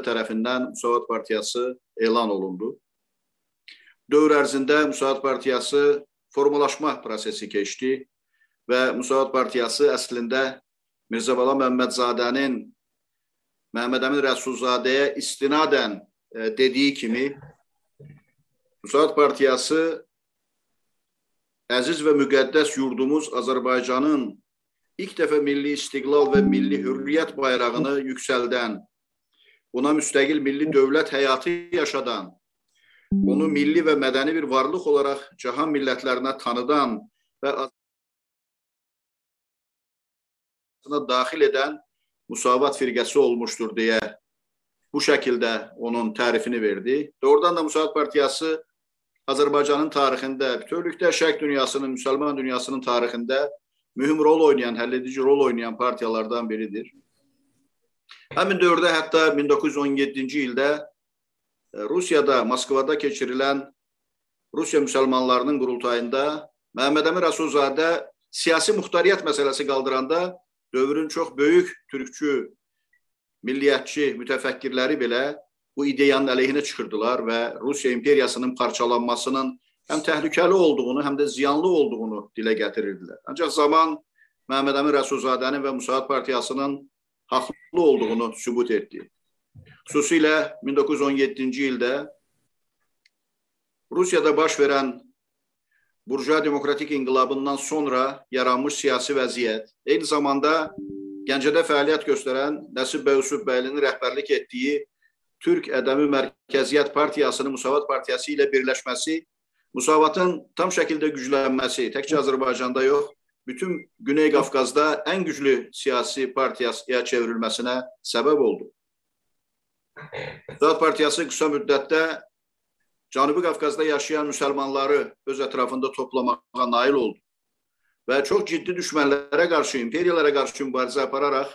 Rəsuzadə tərəfindən Müsavat Partiyası elan olundu. Dövr ərzində Müsavat Partiyası formalaşma prosesi keçdi və Müsavat Partiyası əslində Mirzəbala Məmmədzadənin Məhəmməd Əmin Rəsulzadəyə istinadən e, dediyi kimi Müsavat Partiyası əziz və müqəddəs yurdumuz Azərbaycanın ilk dəfə milli istiqlal və milli hürriyyət bayrağını yüksəldən, ona müstəqil milli dövlət həyatı yaşadan, onu milli və mədəni bir varlıq olaraq cahan millətlərinə tanıdan və daxil edən Musavat firqəsi olmuşdur deyə bu şəkildə onun tərifini verdi. Doğrudan da Musavat Partiyası Azərbaycanın tarixində, bütövlükdə şərq dünyasının, müsəlman dünyasının tarixində mühüm rol oynayan, həlledici rol oynayan partiyalardan biridir. Həmin dövrdə hətta 1917-ci ildə e, Rusiyada, Moskvada keçirilən Rusiya müsəlmanlarının qurultayında Məhəmməd Əmir Rəsulzadə siyasi muxtariyyət məsələsi qaldıranda dövrün çox böyük türkçü, milliyyətçi mütəfəkkirləri belə bu ideyanın əleyhinə çıxırdılar və Rusiya imperiyasının parçalanmasının həm təhlükəli olduğunu, həm də ziyanlı olduğunu dilə gətirirdilər. Ancaq zaman Məhəmməd Əmin Rəsulzadənin və Müsaad Partiyasının haqlı olduğunu sübut etdi. Xüsusilə 1917-ci ildə Rusiyada baş verən Burjuva Demokratik İnqilabından sonra yaranmış siyasi vəziyyət, eyni zamanda Gəncədə fəaliyyət göstərən Nəsib bəy Yusuf bəylinin rəhbərlik etdiyi Türk Ədəmi Mərkəziyyət Partiyasının Musavat Partiyası ilə birləşməsi Musavatın tam şəkildə güclənməsi təkcə Azərbaycanda yox, bütün Güney Qafqazda ən güclü siyasi partiyaya çevrilməsinə səbəb oldu. Musavat Partiyası qısa müddətdə Cənubi Qafqazda yaşayan müsəlmanları öz ətrafında toplamağa nail oldu və çox ciddi düşmənlərə qarşı, imperiyalara qarşı mübarizə apararaq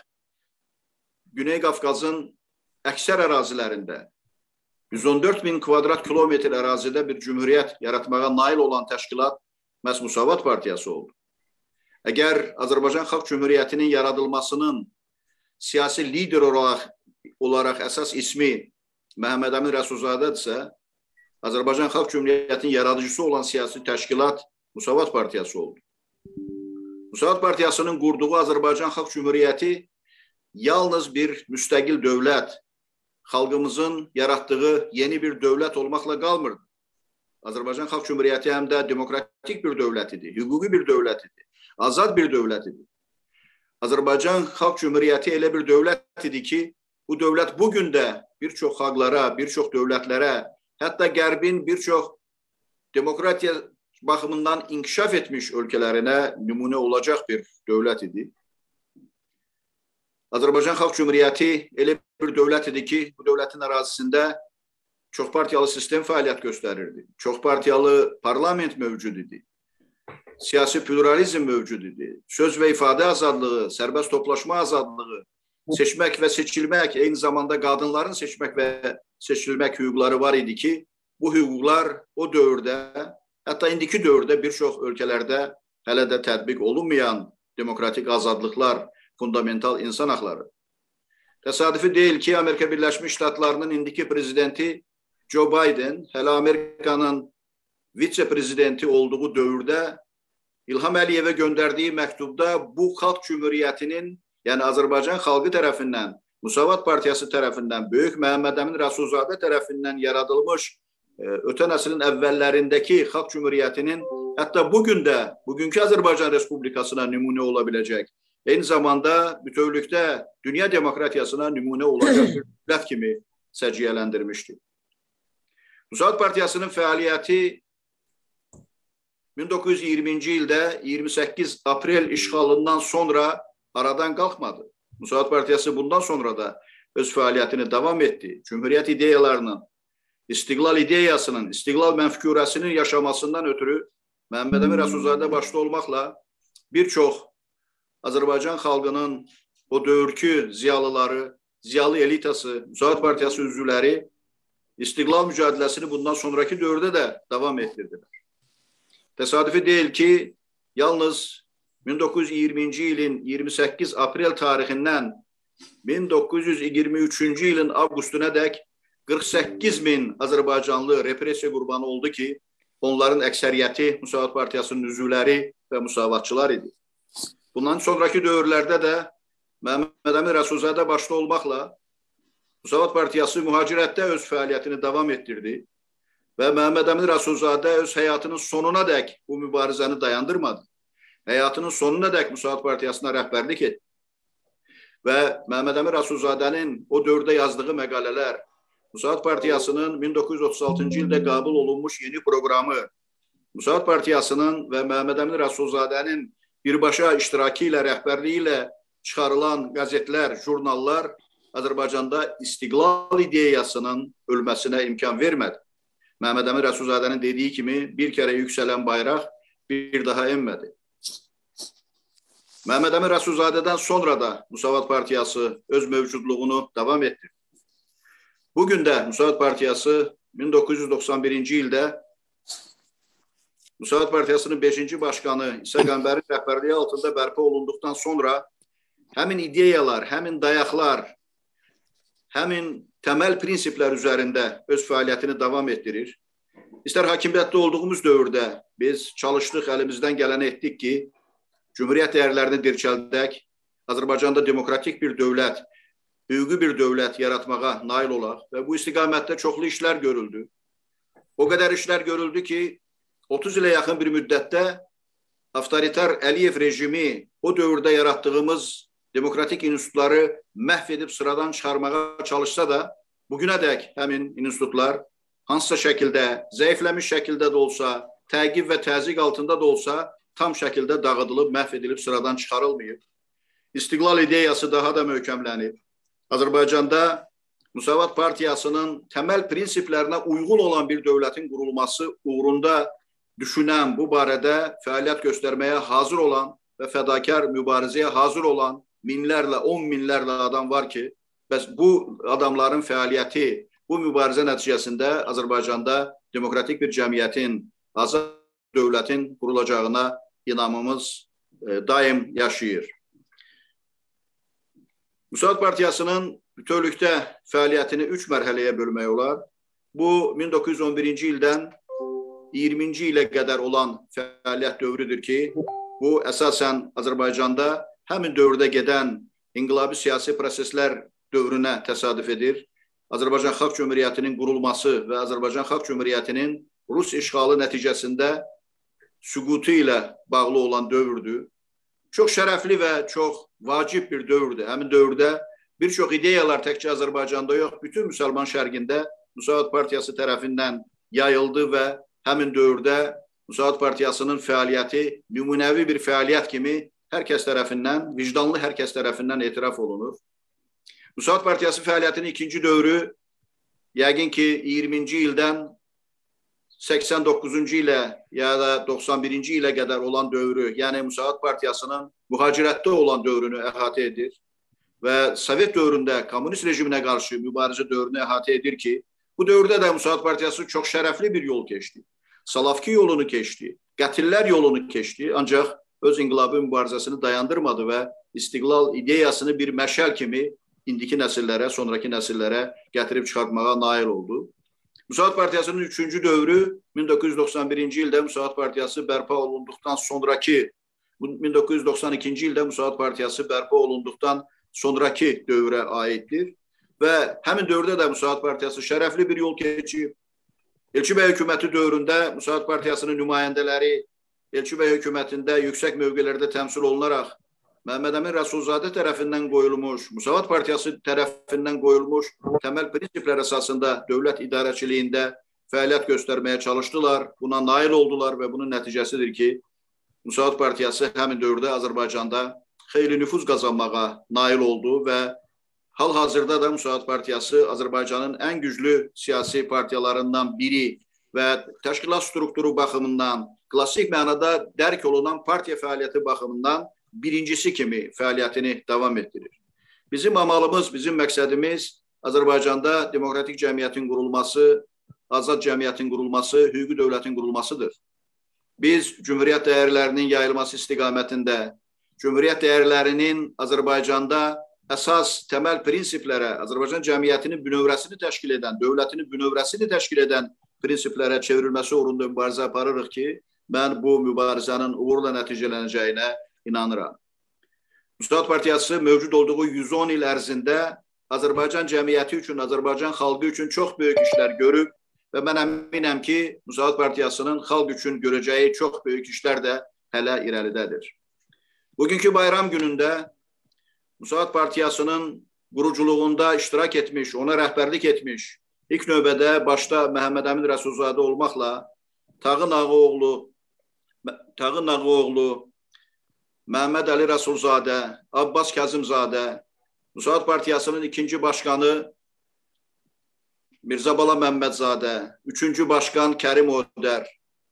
Güney Qafqazın əksər ərazilərində 114 min kvadrat kilometr ərazidə bir cümhuriyyət yaratmağa nail olan təşkilat məhz Musavat Partiyası oldu. Əgər Azərbaycan Xalq Cümhuriyyətinin yaradılmasının siyasi lider olaraq, olaraq əsas ismi Məhəmməd Əmin Rəsulzadədirsə, Azərbaycan Xalq Cümhuriyyətinin yaradıcısı olan siyasi təşkilat Musavat Partiyası oldu. Musavat Partiyasının qurduğu Azərbaycan Xalq Cümhuriyyəti yalnız bir müstəqil dövlət, xalqımızın yaratdığı yeni bir dövlət olmaqla qalmırdı. Azərbaycan Xalq Cümhuriyyəti həm də demokratik bir dövlət idi, hüquqi bir dövlət idi, azad bir dövlət idi. Azərbaycan Xalq Cümhuriyyəti elə bir dövlət idi ki, bu dövlət bu gün də bir çox xalqlara, bir çox dövlətlərə, hətta Qərbin bir çox demokratiya baxımından inkişaf etmiş ölkələrinə nümunə olacaq bir dövlət idi. Azərbaycan Xalq Cümhuriyyəti elə bir dövlət idi ki, bu dövlətin ərazisində çoxpartiyalı sistem fəaliyyət göstərirdi. Çoxpartiyalı parlament mövcud idi. Siyasi pluralizm mövcud idi. Söz və ifadə azadlığı, sərbəst toplaşma azadlığı, seçmək və seçilmək, eyni zamanda qadınların seçmək və seçilmək hüquqları var idi ki, bu hüquqlar o dövrdə, hətta indiki dövrdə bir çox ölkələrdə hələ də tətbiq olunmayan demokratik azadlıqlar fundamental insan haqları. Təsadüfi deyil ki, Amerika Birləşmiş Ştatlarının indiki prezidenti Joe Biden hələ Amerikanın vitse-prezidenti olduğu dövrdə İlham Əliyevə göndərdiyi məktubda bu xalq cümhuriyyətinin, yəni Azərbaycan xalqı tərəfindən, Musavat Partiyası tərəfindən, Böyük Məhəmməd Əmin Rəsulzadə tərəfindən yaradılmış e, ötən əsrin əvvəllərindəki xalq cümhuriyyətinin hətta bu gün də, bugünkü Azərbaycan Respublikasına nümunə ola biləcək eyni zamanda bütövlükdə dünya demokratiyasına nümunə olacaq dövlət kimi səciyyələndirmişdi. Müsaad Partiyasının fəaliyyəti 1920-ci ildə 28 aprel işğalından sonra aradan qalxmadı. Müsaad Partiyası bundan sonra da öz fəaliyyətini davam etdi. Cümhuriyyət ideyalarının, istiqlal ideyasının, istiqlal mənfkurəsinin yaşamasından ötürü Məhəmməd Əmir Rəsulzadə başda olmaqla bir çox Azərbaycan xalqının o dövrkü ziyalıları, ziyalı elitası, Müsaad Partiyası üzvləri istiqlal mücadeləsini bundan sonraki dövrdə də davam etdirdilər. Təsadüfi deyil ki, yalnız 1920-ci ilin 28 aprel tarixindən 1923-cü ilin avqustuna dək 48 min Azərbaycanlı repressiya qurbanı oldu ki, onların əksəriyyəti Müsavat Partiyasının üzvləri və müsavatçılar idi. Bundan sonraki dövrlərdə də Məhəmməd Əmin Rəsulzadə başda olmaqla Müsavat Partiyası mühacirətdə öz fəaliyyətini davam etdirdi və Məhəmməd Əmin Rəsulzadə öz həyatının sonuna dək bu mübarizəni dayandırmadı. Həyatının sonuna dək Müsavat Partiyasına rəhbərlik etdi. Və Məhəmməd Əmin Rəsulzadənin o dövrdə yazdığı məqalələr, Müsavat Partiyasının 1936-cı ildə qəbul olunmuş yeni proqramı, Müsavat Partiyasının və Məhəmməd Əmin Rəsulzadənin birbaşa iştirakı ilə, rəhbərliyi ilə çıxarılan qəzetlər, jurnallar Azərbaycanda istiqlal ideyasının ölməsinə imkan vermədi. Məhəmməd Əmin Rəsulzadənin dediyi kimi bir kərə yüksələn bayraq bir daha enmədi. Məhəmməd Əmin Rəsulzadədən sonra da Musavat Partiyası öz mövcudluğunu davam etdirdi. Bugün də Musavat Partiyası 1991-ci ildə Musavat Partiyasının 5-ci başqanı İsa Qəmbərin rəhbərliyi altında bərpa olunduqdan sonra həmin ideyalar, həmin dayaqlar, həmin təməl prinsiplər üzərində öz fəaliyyətini davam etdirir. İstər hakimiyyətdə olduğumuz dövrdə biz çalışdıq, əlimizdən gələni etdik ki, Cümhuriyyət dəyərlərini dirçəldək, Azərbaycanda demokratik bir dövlət, hüquqi bir dövlət yaratmağa nail olaq və bu istiqamətdə çoxlu işlər görüldü. O qədər işlər görüldü ki, 30 ilə yaxın bir müddətdə avtoritar Əliyev rejimi o dövrdə yaratdığımız demokratik institutları məhv edib sıradan çıxarmağa çalışsa da, bugünə dək həmin institutlar hansısa şəkildə, zəifləmiş şəkildə də olsa, təqib və təzyiq altında da olsa, tam şəkildə dağıdılıb, məhv edilib, sıradan çıxarılmayıb. İstiqlal ideyası daha da möhkəmlənib. Azərbaycanda Müsavat Partiyasının təməl prinsiplərinə uyğun olan bir dövlətin qurulması uğrunda düşünən, bu barədə fəaliyyət göstərməyə hazır olan və fədakar mübarizəyə hazır olan minlərlə, on minlərlə adam var ki, bəs bu adamların fəaliyyəti, bu mübarizə nəticəsində Azərbaycanda demokratik bir cəmiyyətin, azad dövlətin qurulacağına inamımız e, daim yaşayır. Müsaad Partiyasının bütövlükdə fəaliyyətini üç mərhələyə bölmək olar. Bu 1911-ci ildən 20-ci ilə qədər olan fəaliyyət dövrüdür ki, bu əsasən Azərbaycanda həmin dövrdə gedən inqilabi siyasi proseslər dövrünə təsadüf edir. Azərbaycan Xalq Cümhuriyyətinin qurulması və Azərbaycan Xalq Cümhuriyyətinin Rus işğalı nəticəsində süqutu ilə bağlı olan dövrdür. Çox şərəfli və çox vacib bir dövrdür. Həmin dövrdə bir çox ideyalar təkcə Azərbaycanda yox, bütün müsəlman şərqində Müsavat Partiyası tərəfindən yayıldı və həmin dövrdə Müsavat Partiyasının fəaliyyəti nümunəvi bir fəaliyyət kimi hər kəs tərəfindən, vicdanlı hər kəs tərəfindən etiraf olunur. Müsavat Partiyası fəaliyyətinin ikinci dövrü yəqin ki 20-ci ildən 89-cu ilə ya da 91-ci ilə qədər olan dövrü, yəni Müsavat Partiyasının mühacirətdə olan dövrünü əhatə edir və Sovet dövründə kommunist rejiminə qarşı mübarizə dövrünü əhatə edir ki, bu dövrdə də Müsavat Partiyası çox şərəfli bir yol keçdi. Salavki yolunu keçdi, qətillər yolunu keçdi, ancaq öz inqilabi mübarizəsini dayandırmadı və istiqlal ideyasını bir məşəl kimi indiki nəsillərə, sonraki nəsillərə gətirib çıxartmağa nail oldu. Müsavat Partiyasının üçüncü dövrü 1991-ci ildə Müsavat Partiyası bərpa olunduqdan sonraki 1992-ci ildə Müsavat Partiyası bərpa olunduqdan sonraki dövrə aiddir və həmin dövrdə də Müsavat Partiyası şərəfli bir yol keçib. Elçi bəy hökuməti dövründə Müsavat Partiyasının nümayəndələri Elçi bəy hökumətində yüksək mövqelərdə təmsil olunaraq Məhəmməd Əmin Rəsulzadə tərəfindən qoyulmuş, Müsavat Partiyası tərəfindən qoyulmuş təməl prinsiplər əsasında dövlət idarəçiliyində fəaliyyət göstərməyə çalışdılar. Buna nail oldular və bunun nəticəsidir ki, Müsavat Partiyası həmin dövrdə Azərbaycanda xeyli nüfuz qazanmağa nail oldu və hal-hazırda da Müsavat Partiyası Azərbaycanın ən güclü siyasi partiyalarından biri və təşkilat strukturu baxımından, klassik mənada dərk olunan partiya fəaliyyəti baxımından birincisi kimi fəaliyyətini davam etdirir. Bizim amalımız, bizim məqsədimiz Azərbaycanda demokratik cəmiyyətin qurulması, azad cəmiyyətin qurulması, hüquqi dövlətin qurulmasıdır. Biz Cümhuriyyət dəyərlərinin yayılması istiqamətində, Cümhuriyyət dəyərlərinin Azərbaycanda əsas təməl prinsiplərə, Azərbaycan cəmiyyətinin bünövrəsini təşkil edən, dövlətinin bünövrəsini təşkil edən prinsiplərə çevrilməsi uğrunda mübarizə aparırıq ki, mən bu mübarizənin uğurla nəticələnəcəyinə inanıram. Müsaad Partiyası mövcud olduğu 110 il ərzində Azərbaycan cəmiyyəti üçün, Azərbaycan xalqı üçün çox böyük işlər görüb və mən əminəm ki, Müsaad Partiyasının xalq üçün görəcəyi çox böyük işlər də hələ irəlidədir. Bugünkü bayram günündə Müsaad Partiyasının quruculuğunda iştirak etmiş, ona rəhbərlik etmiş, ilk növbədə başda Məhəmməd Əmin Rəsulzadə olmaqla Tağın Ağaoğlu, Tağın Ağaoğlu, Məhəmməd Əli Rəsulzadə, Abbas Kazımzadə, Müsaad Partiyasının ikinci başqanı Mirzə Bala Məmmədzadə, üçüncü başqan Kərim Ödər,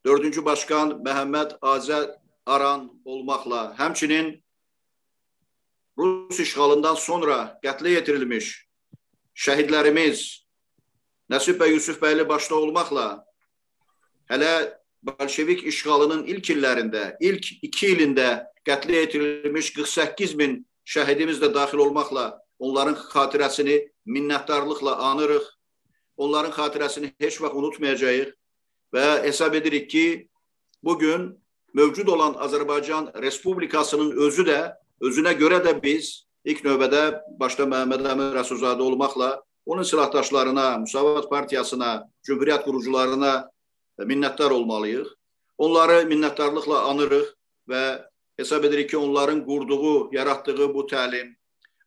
dördüncü başqan Məhəmməd Azər Aran olmaqla, həmçinin Rus işğalından sonra qətlə yetirilmiş şəhidlərimiz Nəsib bəy Yusuf bəyli başda olmaqla hələ Bolşevik işğalının ilk illərində, ilk iki ilində qətlə yetirilmiş 48 min şəhidimiz də daxil olmaqla onların xatirəsini minnətdarlıqla anırıq. Onların xatirəsini heç vaxt unutmayacağıq və hesab edirik ki, bugün mövcud olan Azərbaycan Respublikasının özü də Özünə görə də biz ilk növbədə başda Məhəmməd Əmin Rəsulzadə olmaqla onun silahdaşlarına, Müsavat Partiyasına, Cümhuriyyət qurucularına minnətdar olmalıyıq. Onları minnətdarlıqla anırıq və hesab edirik ki, onların qurduğu, yaratdığı bu təlim,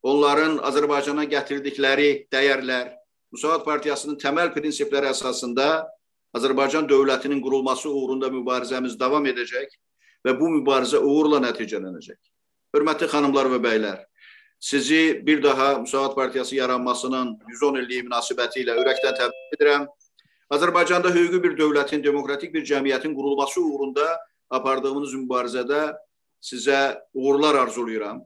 onların Azərbaycana gətirdikləri dəyərlər, Müsavat Partiyasının təməl prinsipləri əsasında Azərbaycan dövlətinin qurulması uğrunda mübarizəmiz davam edəcək və bu mübarizə uğurla nəticələnəcək. Hörmətli xanımlar və bəylər, sizi bir daha Müsavat Partiyası yaranmasının 110 illiyi münasibəti ilə ürəkdən təbrik edirəm. Azərbaycanda hüquqi bir dövlətin, demokratik bir cəmiyyətin qurulması uğrunda apardığınız mübarizədə sizə uğurlar arzulayıram.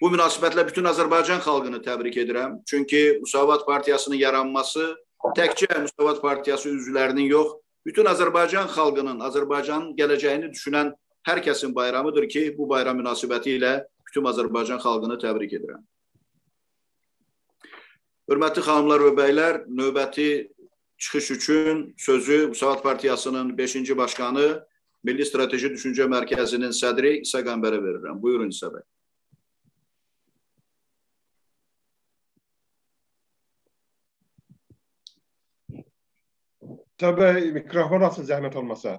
Bu münasibətlə bütün Azərbaycan xalqını təbrik edirəm. Çünki Müsavat Partiyasının yaranması təkcə Müsavat Partiyası üzvlərinin yox, bütün Azərbaycan xalqının, Azərbaycanın gələcəyini düşünən hər kəsin bayramıdır ki, bu bayram münasibəti ilə bütün Azərbaycan xalqını təbrik edirəm. Hörmətli xanımlar və bəylər, növbəti çıxış üçün sözü Müsavat Partiyasının 5-ci başqanı, Milli Strateji Düşüncə Mərkəzinin sədri İsa Qəmbərə verirəm. Buyurun İsa bəy. Tabii mikrofon açın zəhmət olmasa.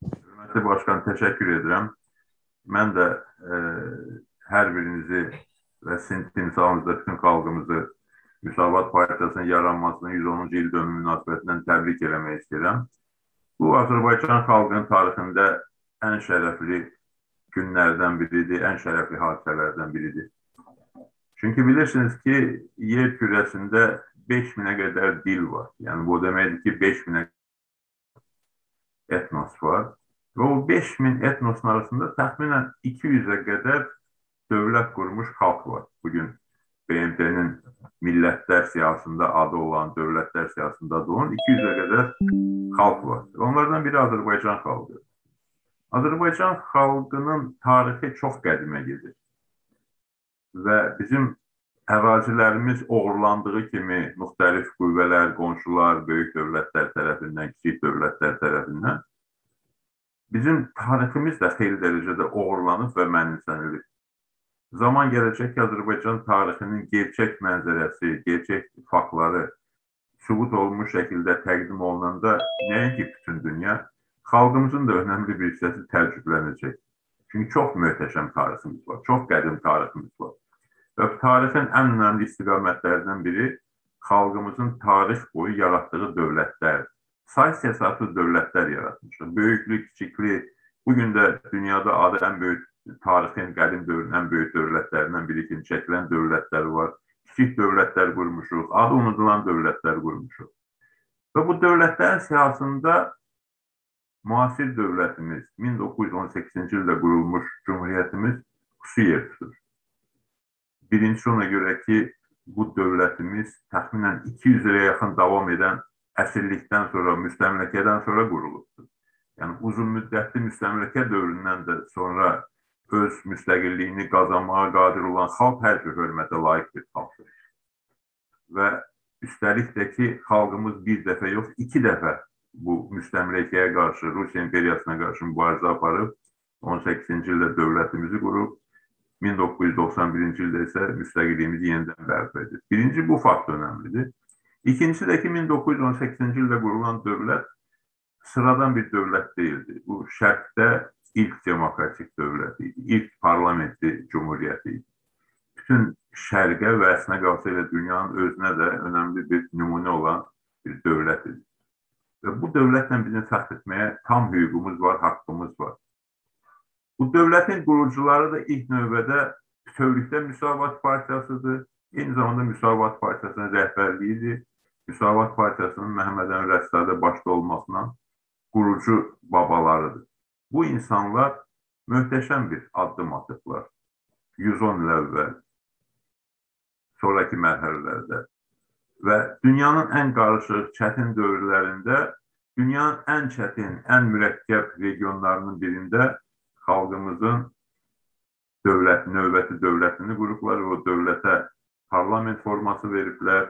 Hörmətli başqan, təşəkkür edirəm. Mən də e, hər birinizi və sizin timsalınızda bütün xalqımızı Müsavat Partiyasının yaranmasının 110-cu il dönümü münasibətindən təbrik eləmək istəyirəm. Bu, Azərbaycan xalqının tarixində ən şərəfli günlərdən biridir, ən şərəfli hadisələrdən biridir. Çünki bilirsiniz ki, yer kürəsində 5000-ə qədər dil var. Yəni, bu deməkdir ki, 5000-ə etnos var. Və o 5000 etnosun arasında təxminən 200-ə qədər dövlət qurmuş xalq var. Bugün BMT-nin millətlər siyasında adı olan, dövlətlər siyasında adı olan 200-ə qədər xalq var. Onlardan biri Azərbaycan xalqı. Azərbaycan xalqının tarixi çox qədimə gedir. Və bizim ərazilərimiz oğurlandığı kimi müxtəlif qüvvələr, qonşular, böyük dövlətlər tərəfindən, kiçik dövlətlər tərəfindən Bizim tariximiz də xeyli dərəcədə oğurlanıb və mənimsənilib. Zaman gələcək ki, Azərbaycan tarixinin gerçək mənzərəsi, gerçək faktları sübut olmuş şəkildə təqdim olunanda nəinki bütün dünya, xalqımızın da önəmli bir hissəsi təəccüblənəcək. Çünki çox möhtəşəm tariximiz var, çox qədim tariximiz var. Və tarixin ən önəmli istiqamətlərindən biri xalqımızın tarix boyu yaratdığı dövlətlərdir say əsaslı dövlətlər yaratmışıq. Böyüklü, kiçikli, bugün də dünyada adı ən böyük tarixin qədim dövrün ən böyük dövlətlərindən biri kimi çəkilən dövlətlər var. Kiçik dövlətlər qurmuşuq, adı unudulan dövlətlər qurmuşuq. Və bu dövlətlərin siyasında müasir dövlətimiz, 1918-ci ildə qurulmuş cümhuriyyətimiz xüsusi yer tutur. Birincisi ona görə ki, bu dövlətimiz təxminən 200 ilə yaxın davam edən əsirlikdən sonra, müstəmləkədən sonra qurulubdur. yəni uzun müddətli müstəmləkə dövründən də sonra öz müstəqilliyini qazanmağa qadir olan xalq hər cür hörmətə layiq bir xalqdır. Və üstəlik də ki, xalqımız bir dəfə yox, iki dəfə bu müstəmləkəyə qarşı, Rusiya imperiyasına qarşı mübarizə aparıb, 18-ci ildə dövlətimizi qurub, 1991-ci ildə isə müstəqilliyimizi yenidən bərpa edib. Birinci bu fakt önəmlidir. İkincisi də ki, 1918-ci ildə qurulan dövlət sıradan bir dövlət deyildi. Bu şərqdə ilk demokratik dövlət idi, ilk parlamentli cumhuriyyət idi. Bütün şərqə və əslində qalsa elə dünyanın özünə də önəmli bir nümunə olan bir dövlət idi. Və bu dövlətlə bizim fəxr etməyə tam hüququmuz var, haqqımız var. Bu dövlətin qurucuları da ilk növbədə bütövlükdə Müsavat Partiyasıdır. Eyni zamanda Müsavat Partiyasının rəhbərliyidir. Müsavat Partiyasının Məhəmməd Əmin Rəssadə başda olmasına qurucu babalarıdır. Bu insanlar möhtəşəm bir addım atıblar. 110 il əvvəl, sonraki mərhələlərdə və dünyanın ən qarışıq, çətin dövrlərində dünyanın ən çətin, ən mürəkkəb regionlarının birində xalqımızın dövlət, növbəti dövlətini qurublar və o dövlətə parlament forması veriblər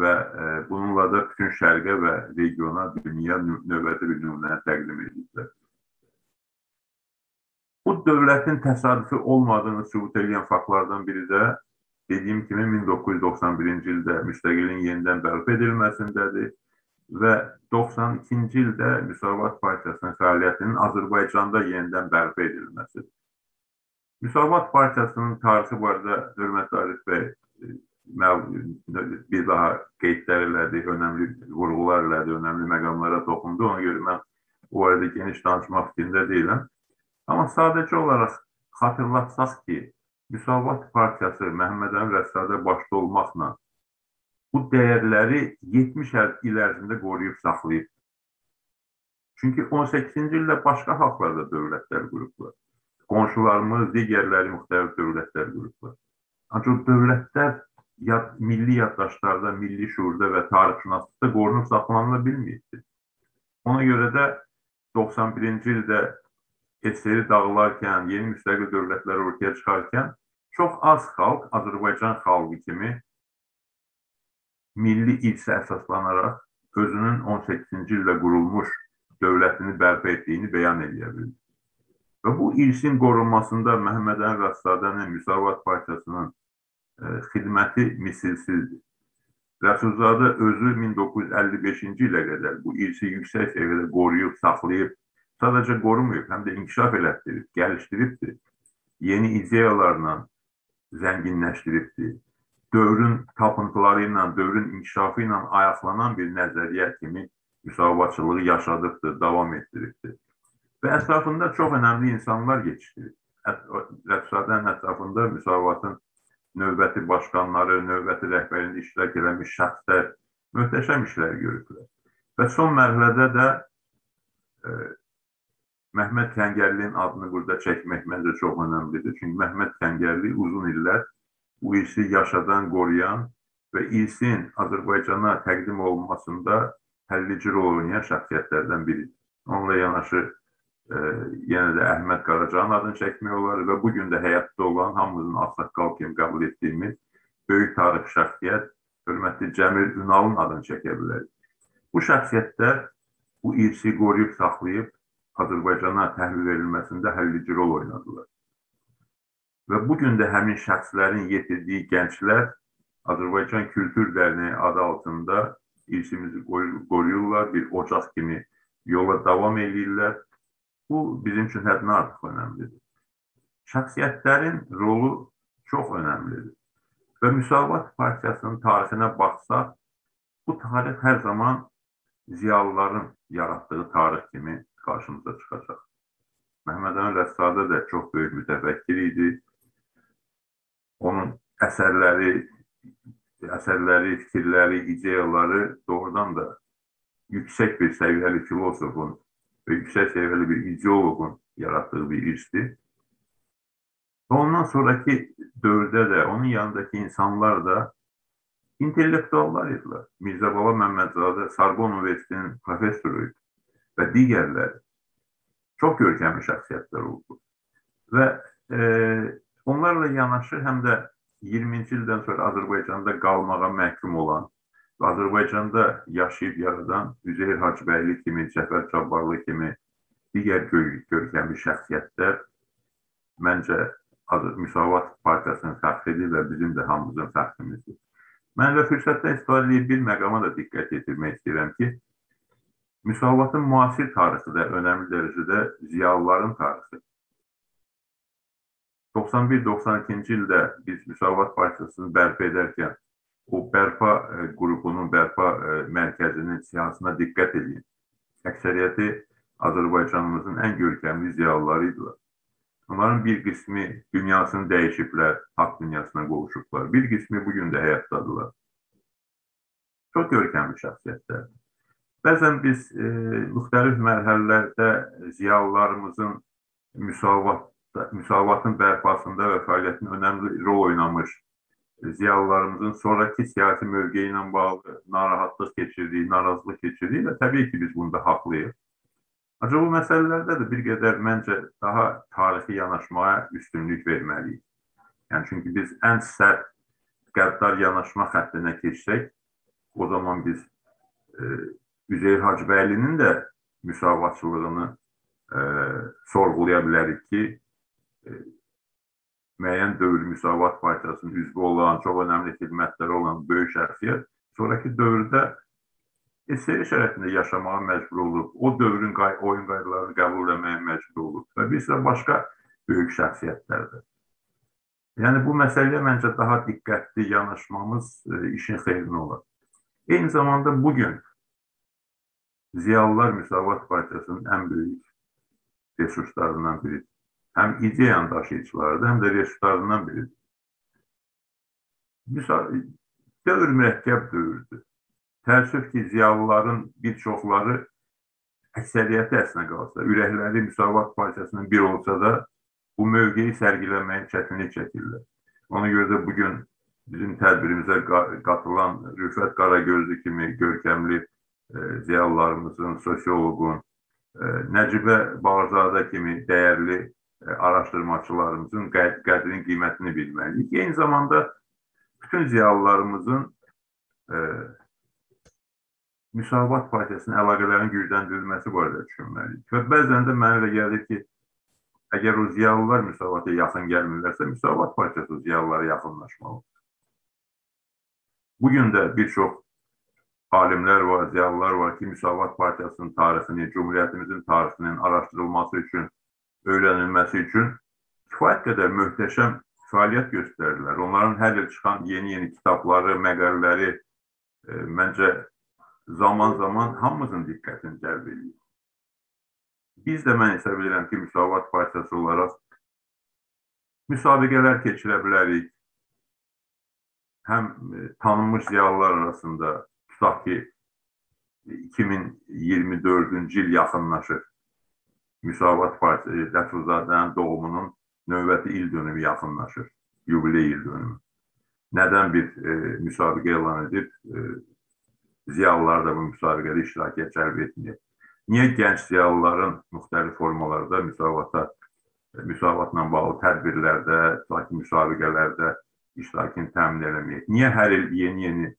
və e, bununla da bütün şərqə və regiona, dünya növbəti bir nümunəni təqdim ediblər. Bu dövlətin təsadüfi olmadığını sübut edən faktlardan biri də dediyim kimi 1991-ci ildə müstəqilliyin yenidən bərpa edilməsindədir və 92-ci ildə Müsavat Partiyasının fəaliyyətinin Azərbaycanda yenidən bərpa edilməsidir. Müsavat Partiyasının tarixi barədə hörmətli Arif bəy bir daha qeydlər elədi, önəmli vurğular elədi, önəmli məqamlara toxundu. Ona görə mən o barədə geniş danışmaq fikrində deyiləm. Amma sadəcə olaraq xatırlatsaq ki, Müsavat Partiyası Məhəmməd Əmin Rəssadə başda olmaqla bu dəyərləri 70 il ərzində qoruyub saxlayıb. Çünki 18-ci ildə başqa xalqlarda dövlətlər qurublar. Qonşularımız, digərləri müxtəlif dövlətlər qurublar. Ancaq dövlətlər yad, milli yaddaşlarda, milli şuurda və tarixşünaslıqda qorunub saxlanıla bilməyibdir. Ona görə də 91-ci ildə SSR dağılarkən, yeni müstəqil dövlətlər ortaya çıxarkən çox az xalq Azərbaycan xalqı kimi milli irsə əsaslanaraq özünün 18-ci ildə qurulmuş dövlətini bərpa etdiyini bəyan edə bildi. Və bu irsin qorunmasında Məhəmməd Əmin Rəssadənin Müsavat Partiyasının e, xidməti misilsizdir. Rəsulzadə özü 1955-ci ilə qədər bu irsi yüksək səviyyədə qoruyub, saxlayıb, sadəcə qorumuyub, həm də inkişaf elətdirib, gəlişdiribdir. Yeni ideyalarla zənginləşdiribdir. Dövrün tapıntıları ilə, dövrün inkişafı ilə ayaqlanan bir nəzəriyyə kimi müsavatçılığı yaşadıqdır, davam etdiribdir. Və ətrafında çox önəmli insanlar yetişdirib. Rəsulzadənin ətrafında müsavatın növbəti başqanları, növbəti rəhbərində iştirak eləmiş şəxslər möhtəşəm işlər görüblər. Və son mərhələdə də e, Məhməd Kəngərlinin adını burada çəkmək məncə çox önəmlidir. Çünki Məhməd Kəngərli uzun illər bu irsi yaşadan, qoruyan və irsin Azərbaycana təqdim olunmasında həllici rol oynayan şəxsiyyətlərdən biridir. Onunla yanaşı e, yenə də Əhməd Qaracanın adını çəkmək olar və bu gün də həyatda olan hamımızın ağsaqqal kimi qəbul etdiyimiz böyük tarix şəxsiyyət hörmətli Cəmil Ünalın adını çəkə bilərik. Bu şəxsiyyətlər bu irsi qoruyub saxlayıb Azərbaycana təhvil verilməsində həllici rol oynadılar. Və bu gün də həmin şəxslərin yetirdiyi gənclər Azərbaycan Kültür Dərneyi adı altında irsimizi qoruyurlar, bir ocaq kimi yola davam edirlər Bu bizim üçün həddindən artıq önəmlidir. Şəxsiyyətlərin rolu çox önəmlidir. Və Müsavat Partiyasının tarixinə baxsaq, bu tarix hər zaman ziyalıların yaratdığı tarix kimi qarşımıza çıxacaq. Məhəmməd Əmin Rəssadə də çox böyük mütəfəkkir idi. Onun əsərləri, əsərləri, fikirləri, ideyaları doğrudan da yüksək bir səviyyəli filosofun və yüksək səviyyəli bir ideoloqun yaratdığı bir irsdir. Və ondan sonraki dövrdə də onun yanındakı insanlar da intellektuallar idilər. Mirzə Baba Məmmədzadə Sarbon Universitetinin professoru idi və digərləri. çox görkəmli şəxsiyyətlər oldu. Və e, onlarla yanaşı həm də 20-ci ildən sonra Azərbaycanda qalmağa məhkum olan Azərbaycanda yaşayıb yaradan Üzeyir Hacıbəyli kimi, Cəfər Cabbarlı kimi digər görkəmli şəxsiyyətlər məncə Müsavat Partiyasının fəxridir və bizim də hamımızın fəxrimizdir. Mən də fürsətdən istifadə edib bir məqama da diqqət yetirmək istəyirəm ki, Müsavatın müasir tarixi də önəmli dərəcədə ziyalıların tarixidir. 91-92-ci ildə biz Müsavat Partiyasını bərpa edərkən o bərpa e, qrupunun, bərpa e, mərkəzinin siyasına diqqət edin. Əksəriyyəti Azərbaycanımızın ən görkəmli ziyalıları idilər. Onların bir qismi dünyasını dəyişiblər, haqq dünyasına qovuşublar. Bir qismi bugün də həyatdadırlar. Çox görkəmli şəxsiyyətlər. Bəzən biz e, müxtəlif mərhələlərdə ziyalılarımızın müsavat müsavatın bərpasında və fəaliyyətin önəmli rol oynamış ziyalılarımızın sonraki siyasi mövqeyi ilə bağlı narahatlıq keçirdiyi, narazılıq keçirdiyi və təbii ki, biz bunda haqlıyıq. Ancaq bu məsələlərdə də bir qədər məncə daha tarixi yanaşmaya üstünlük verməliyik. Yəni çünki biz ən sərt qəddar yanaşma xəttinə keçsək, o zaman biz e, Üzeyir Hacıbəylinin də müsavatçılığını e, sorğulaya bilərik ki, müəyyən dövr Müsavat Partiyasının üzvü olan, çox önəmli xidmətləri olan böyük şəxsiyyət sonraki dövrdə SSR şəraitində yaşamağa məcbur olub, o dövrün qay oyun qaydalarını qəbul etməyə məcbur olub və bir sıra başqa böyük şəxsiyyətlərdir. Yəni bu məsələyə məncə daha diqqətli yanaşmamız e, işin xeyrinə olar. Eyni zamanda bugün Ziyalılar Müsavat Partiyasının ən böyük resurslarından biridir həm ideyanın daşıyıcılarıdır, həm də resurslarından biridir. Misal, dövr mürəkkəb dövrdür. Təəssüf ki, ziyalıların bir çoxları əksəriyyəti əsnə qalsa, ürəkləri Müsavat Partiyasının bir olsa da bu mövqeyi sərgiləməyə çətinlik çəkirlər. Ona görə də bugün bizim tədbirimizə qatılan Rüfət Qaragözlü kimi görkəmli ziyalılarımızın, sosioloqun, e, Nəcibə Bağzadə kimi dəyərli E, araşdırmaçılarımızın qədrini, qiymətini bilməliyik. Eyni zamanda bütün ziyalılarımızın e, Müsavat Partiyasının əlaqələrin gücləndirilməsi barədə düşünməliyik. Və bəzən də mənə elə gəlir ki, əgər o ziyalılar Müsavata yaxın gəlmirlərsə, Müsavat Partiyası ziyalılara yaxınlaşmalıdır. Bugün də bir çox alimlər var, ziyalılar var ki, Müsavat Partiyasının tarixini, Cumhuriyyətimizin tarixinin araşdırılması üçün öyrənilməsi üçün kifayət qədər möhtəşəm fəaliyyət göstərirlər. Onların hər il çıxan yeni-yeni kitabları, məqalələri e, məncə zaman-zaman hamımızın diqqətini cəlb edir. Biz də mən hesab edirəm ki, Müsavat Partiyası olaraq müsabiqələr keçirə bilərik. Həm e, tanınmış ziyalılar arasında tutaq ki, 2024-cü il yaxınlaşır. Müsavat Partisi Lətifzadənin doğumunun növbəti il dönümü yaxınlaşır, yubiley il dönümü. Nədən bir e, müsabiqə elan edib, e, ziyalılar da bu müsabiqədə iştirakə cəlb etməyib. Niyə gənc ziyalıların müxtəlif formalarda müsavata, e, müsavatla bağlı tədbirlərdə, tutaq müsabiqələrdə iştirakını təmin eləməyib? Niyə hər il yeni-yeni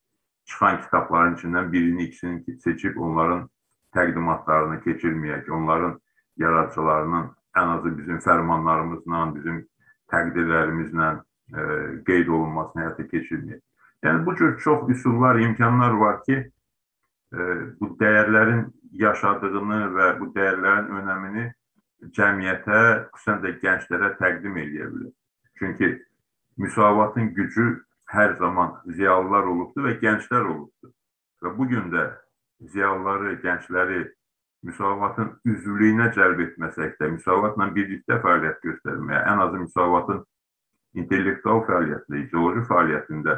çıxan kitabların içindən birini, ikisini seçib onların təqdimatlarını keçirməyək, onların yaradıcılarının ən azı bizim fərmanlarımızla, bizim təqdirlərimizlə e, qeyd olunmasını həyata keçirməyək. Yəni bu cür çox üsullar, imkanlar var ki, e, bu dəyərlərin yaşadığını və bu dəyərlərin önəmini cəmiyyətə, xüsusən də gənclərə təqdim edə bilər. Çünki müsavatın gücü hər zaman ziyalılar olubdur və gənclər olubdur. Və bu gün də ziyalıları, gəncləri müsavatın üzvlüyünə cəlb etməsək də, müsavatla birlikdə fəaliyyət göstərməyə, ən azı müsavatın intellektual fəaliyyətində, ideoloji fəaliyyətində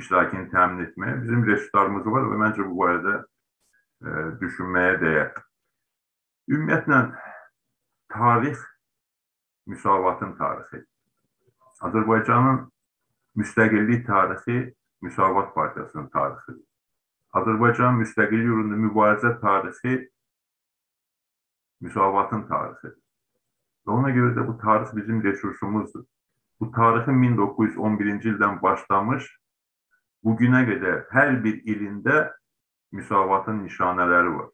iştirakını təmin etməyə bizim resurslarımız var və məncə bu barədə e, düşünməyə dəyər. Ümumiyyətlə, tarix müsavatın tarixi. Azərbaycanın müstəqillik tarixi Müsavat Partiyasının tarixidir. Azərbaycanın müstəqillik uğrunda mübarizə tarixi müsavatın tarixidir. Və ona görə də bu tarix bizim resursumuzdur. Bu tarixin 1911-ci ildən başlamış, bugünə qədər hər bir ilində müsavatın nişanələri var.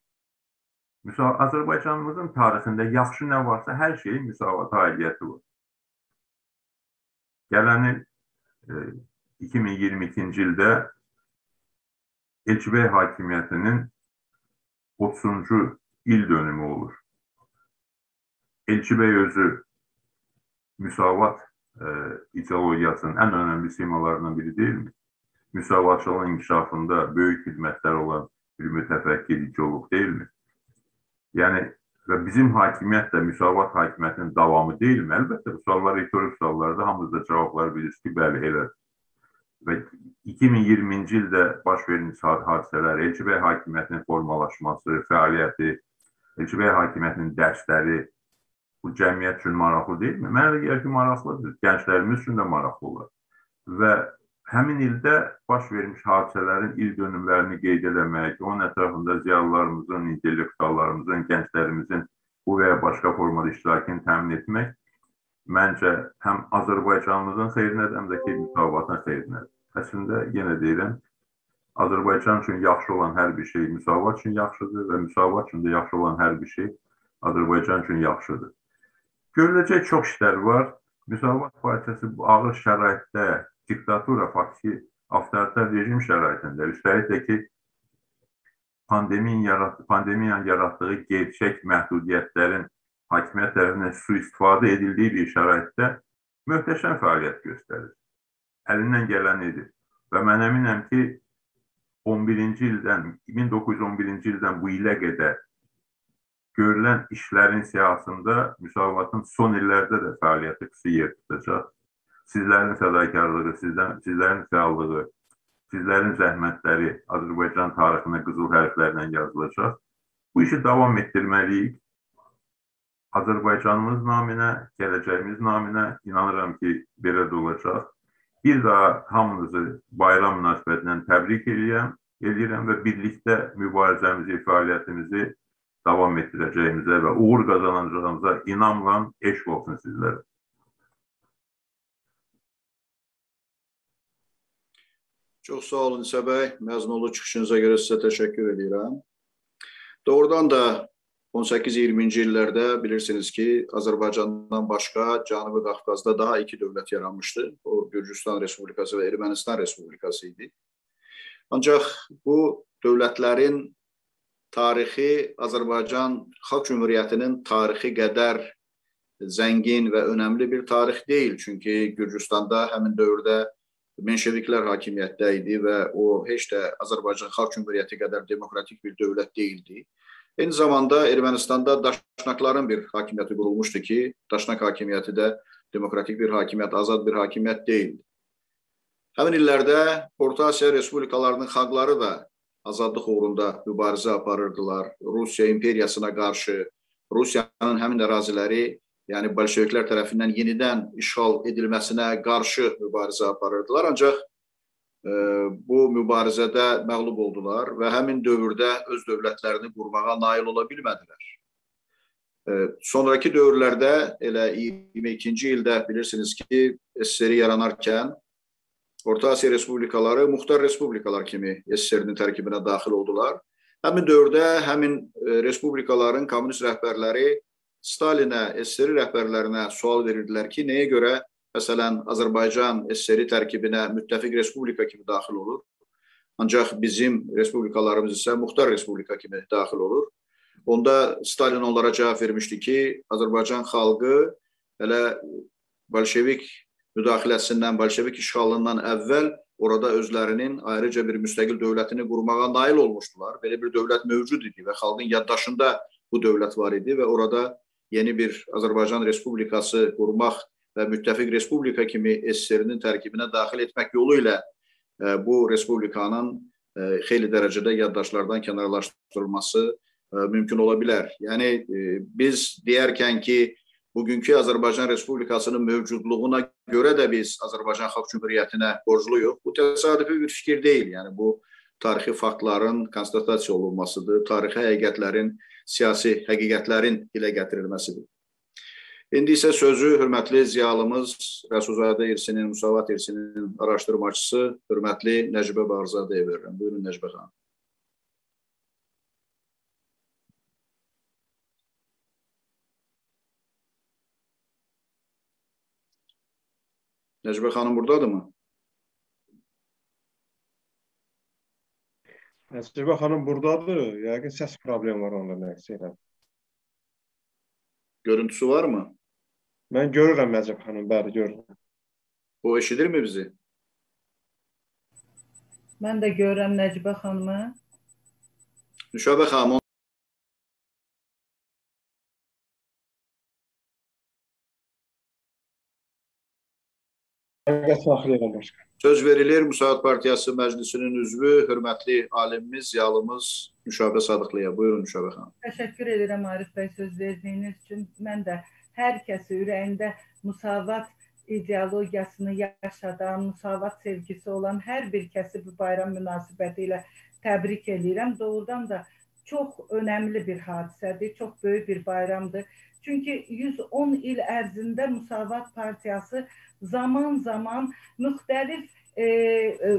Müsa Azərbaycanımızın tarixində yaxşı nə varsa, hər şeyin müsavat aidiyyəti var. Gələn il e, 2022-ci ildə Elçibəy hakimiyyətinin 30-cu il dönümü olur. Elçibəy özü müsavat e, ideologiyasının ən önəmli simalarından biri deyilmi? Müsavatçılığın inkişafında böyük xidmətlər olan bir mütəfəkkir ideoloq deyilmi? Yəni və bizim hakimiyyət də müsavat hakimiyyətinin davamı deyilmi? Əlbəttə bu suallar retorik suallardır. Hamımız da cavablar bilirsiniz ki, bəli, elədir. Və 2020-ci ildə baş vermiş hadisələr, Elçibəy hakimiyyətinin formalaşması, fəaliyyəti, Elçibəy hakimiyyətinin dərsləri, bu cəmiyyət üçün maraqlı deyilmi? Mənə də gəlir ki, maraqlıdır. Gənclərimiz üçün də maraqlı olar. Və həmin ildə baş vermiş hadisələrin il dönümlərini qeyd eləmək, onun ətrafında ziyalılarımızın, intellektuallarımızın, gənclərimizin bu və ya başqa formada iştirakını təmin etmək məncə həm Azərbaycanımızın xeyrinədir, həm də ki, müsavatın xeyrinədir. Əslində yenə deyirəm, Azərbaycan üçün yaxşı olan hər bir şey müsavat üçün yaxşıdır və müsavat üçün də yaxşı olan hər bir şey Azərbaycan üçün yaxşıdır. Görüləcək çox işlər var. Müsavat partiyası bu ağır şəraitdə, diktatura, faktiki avtoritar rejim şəraitində, üstəlik də ki, pandemiyanın yaratdığı, pandemiyanın yaratdığı gerçək məhdudiyyətlərin hakimiyyət tərəfindən sui-istifadə edildiyi bir şəraitdə möhtəşəm fəaliyyət göstərir. Əlindən gələn edir. Və mən əminəm ki, 11-ci ildən, 1911-ci ildən bu ilə qədər görülən işlərin siyahısında müsavatın son illərdə də fəaliyyəti xüsusi yer tutacaq. Sizlərin fədakarlığı, sizdən, sizlərin fəallığı, sizlərin zəhmətləri Azərbaycan tarixinə qızıl hərflərlə yazılacaq. Bu işi davam etdirməliyik. Azərbaycanımız naminə, gələcəyimiz naminə inanıram ki, belə də olacaq. Bir daha hamınızı bayram münasibətindən təbrik edirəm, edirəm və birlikdə mübarizəmizi, fəaliyyətimizi davam etdirəcəyimizə və uğur qazanacağımıza inamla eşq olsun sizlərə. Çox sağ olun İsa bəy. Məzmunlu çıxışınıza görə sizə təşəkkür edirəm. Doğrudan da 18-20-ci illərdə bilirsiniz ki, Azərbaycandan başqa Cənubi Qafqazda daha iki dövlət yaranmışdı. O Gürcüstan Respublikası və Ermənistan Respublikası idi. Ancaq bu dövlətlərin tarixi Azərbaycan Xalq Cümhuriyyətinin tarixi qədər zəngin və önəmli bir tarix deyil. Çünki Gürcüstanda həmin dövrdə menşeviklər hakimiyyətdə idi və o heç də Azərbaycan Xalq Cümhuriyyəti qədər demokratik bir dövlət deyildi. Eyni zamanda Ermənistanda daşnakların bir hakimiyyəti qurulmuşdu ki, daşnak hakimiyyəti də demokratik bir hakimiyyət, azad bir hakimiyyət deyildi. Həmin illərdə Orta Asiya respublikalarının xalqları da azadlıq uğrunda mübarizə aparırdılar. Rusiya imperiyasına qarşı Rusiyanın həmin əraziləri, yəni bolşeviklər tərəfindən yenidən işğal edilməsinə qarşı mübarizə aparırdılar. Ancaq e, bu mübarizədə məğlub oldular və həmin dövrdə öz dövlətlərini qurmağa nail ola bilmədilər. E, sonrakı dövrlərdə elə 22-ci ildə bilirsiniz ki, SSR yaranarkən Orta Asiya respublikaları muxtar respublikalar kimi SSR-nin tərkibinə daxil oldular. Həmin dövrdə həmin e, respublikaların kommunist rəhbərləri Stalinə, SSR rəhbərlərinə sual verirdilər ki, nəyə görə məsələn Azərbaycan SSR tərkibinə müttəfiq respublika kimi daxil olur, ancaq bizim respublikalarımız isə muxtar respublika kimi daxil olur. Onda Stalin onlara cavab vermişdi ki, Azərbaycan xalqı hələ bolşevik müdaxiləsindən, bolşevik işğalından əvvəl orada özlərinin ayrıca bir müstəqil dövlətini qurmağa nail olmuşdular. Belə bir dövlət mövcud idi və xalqın yaddaşında bu dövlət var idi və orada yeni bir Azərbaycan Respublikası qurmaq və müttəfiq respublika kimi SSR-nin tərkibinə daxil etmək yolu ilə e, bu respublikanın e, xeyli dərəcədə yaddaşlardan kənarlaşdırılması e, mümkün ola bilər. Yəni biz deyərkən ki, bugünkü Azərbaycan Respublikasının mövcudluğuna görə də biz Azərbaycan Xalq Cümhuriyyətinə borcluyuq. Bu təsadüfi bir fikir deyil. Yəni bu tarixi faktların konstatasiya olunmasıdır, tarixi həqiqətlərin, siyasi həqiqətlərin dilə gətirilməsidir. İndi isə sözü hörmətli ziyalımız Rəsulzadə İrsinin, Musavat İrsinin araşdırmacısı hörmətli Nəcibə Bağırzadəyə verirəm. Buyurun Nəcibə xanım. Nəcibə xanım buradadırmı? Nəcibə xanım buradadır. Yəqin səs problemi var onda nəsə elə. Görüntüsü varmı? Mən görürəm Nəcib xanım, bəli görürəm. O eşidirmi bizi? Mən də görürəm Nəcibə xanımı. Nüşabə xanım Saxlayıram başqa. Söz verilir Müsaad Partiyası Məclisinin üzvü, hörmətli alimimiz, yalımız Nüşabə Sadıqlıya. Buyurun Nüşabə xanım. Təşəkkür edirəm Arif bəy söz verdiyiniz üçün. Mən də hər kəsi ürəyində müsavat ideologiyasını yaşadan, müsavat sevgisi olan hər bir kəsi bu bayram münasibəti ilə təbrik edirəm. Doğrudan da çox önəmli bir hadisədir, çox böyük bir bayramdır. Çünki 110 il ərzində Müsavat Partiyası zaman-zaman müxtəlif e, e,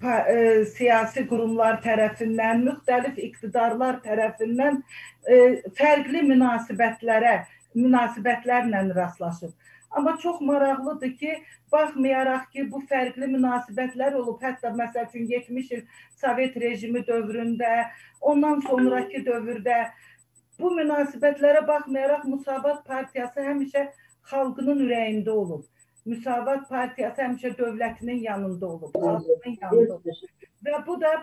pa, e, siyasi qurumlar tərəfindən, müxtəlif iqtidarlar tərəfindən e, fərqli münasibətlərə, münasibətlərlə rastlaşıb. Amma çox maraqlıdır ki, baxmayaraq ki, bu fərqli münasibətlər olub, hətta məsəl üçün 70 il Sovet rejimi dövründə, ondan sonraki dövrdə bu münasibətlərə baxmayaraq Müsavat Partiyası həmişə xalqının ürəyində olub. Müsavat Partiyası həmişə dövlətinin yanında olub, xalqının yanında olub. Və bu da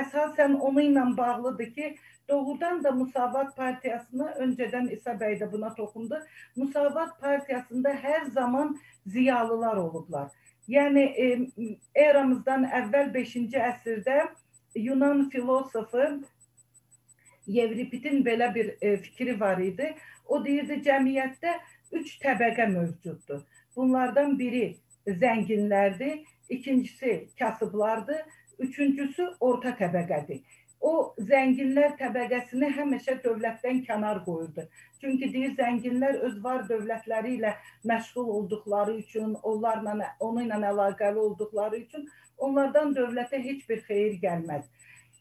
əsasən onu ilə bağlıdır ki, doğrudan da Müsavat Partiyasını öncədən İsa bəy də buna toxundu. Müsavat Partiyasında hər zaman ziyalılar olublar. Yəni e, eramızdan əvvəl 5-ci əsrdə Yunan filosofu Yevripitin belə bir e, fikri var idi. O deyirdi cəmiyyətdə üç təbəqə mövcuddur. Bunlardan biri zənginlərdir, ikincisi kasıblardır, üçüncüsü orta təbəqədir. O zənginlər təbəqəsini həmişə dövlətdən kənar qoyurdu. Çünki deyir zənginlər öz var dövlətləri ilə məşğul olduqları üçün, onlarla onu ilə əlaqəli olduqları üçün onlardan dövlətə heç bir xeyir gəlməz.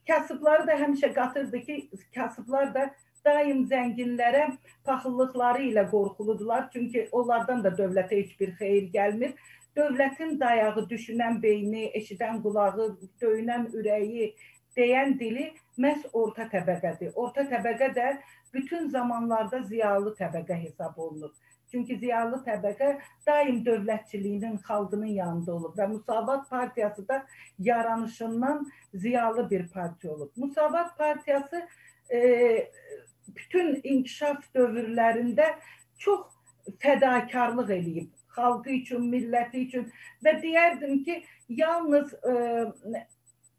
Kasıbları da həmişə qatırdı ki, kasıblar da daim zənginlərə paxıllıqları ilə qorxuludular. Çünki onlardan da dövlətə heç bir xeyir gəlmir. Dövlətin dayağı düşünən beyni, eşidən qulağı, döyünən ürəyi, deyən dili məhz orta təbəqədir. Orta təbəqə də bütün zamanlarda ziyalı təbəqə hesab olunur. Çünki ziyalı təbəqə daim dövlətçiliyin, xalqının yanında olub və Müsavat Partiyası da yaranışından ziyalı bir partiya olub. Müsavat Partiyası e, bütün inkişaf dövrlərində çox fədakarlıq eləyib xalqı üçün, milləti üçün və deyərdim ki, yalnız ə, e,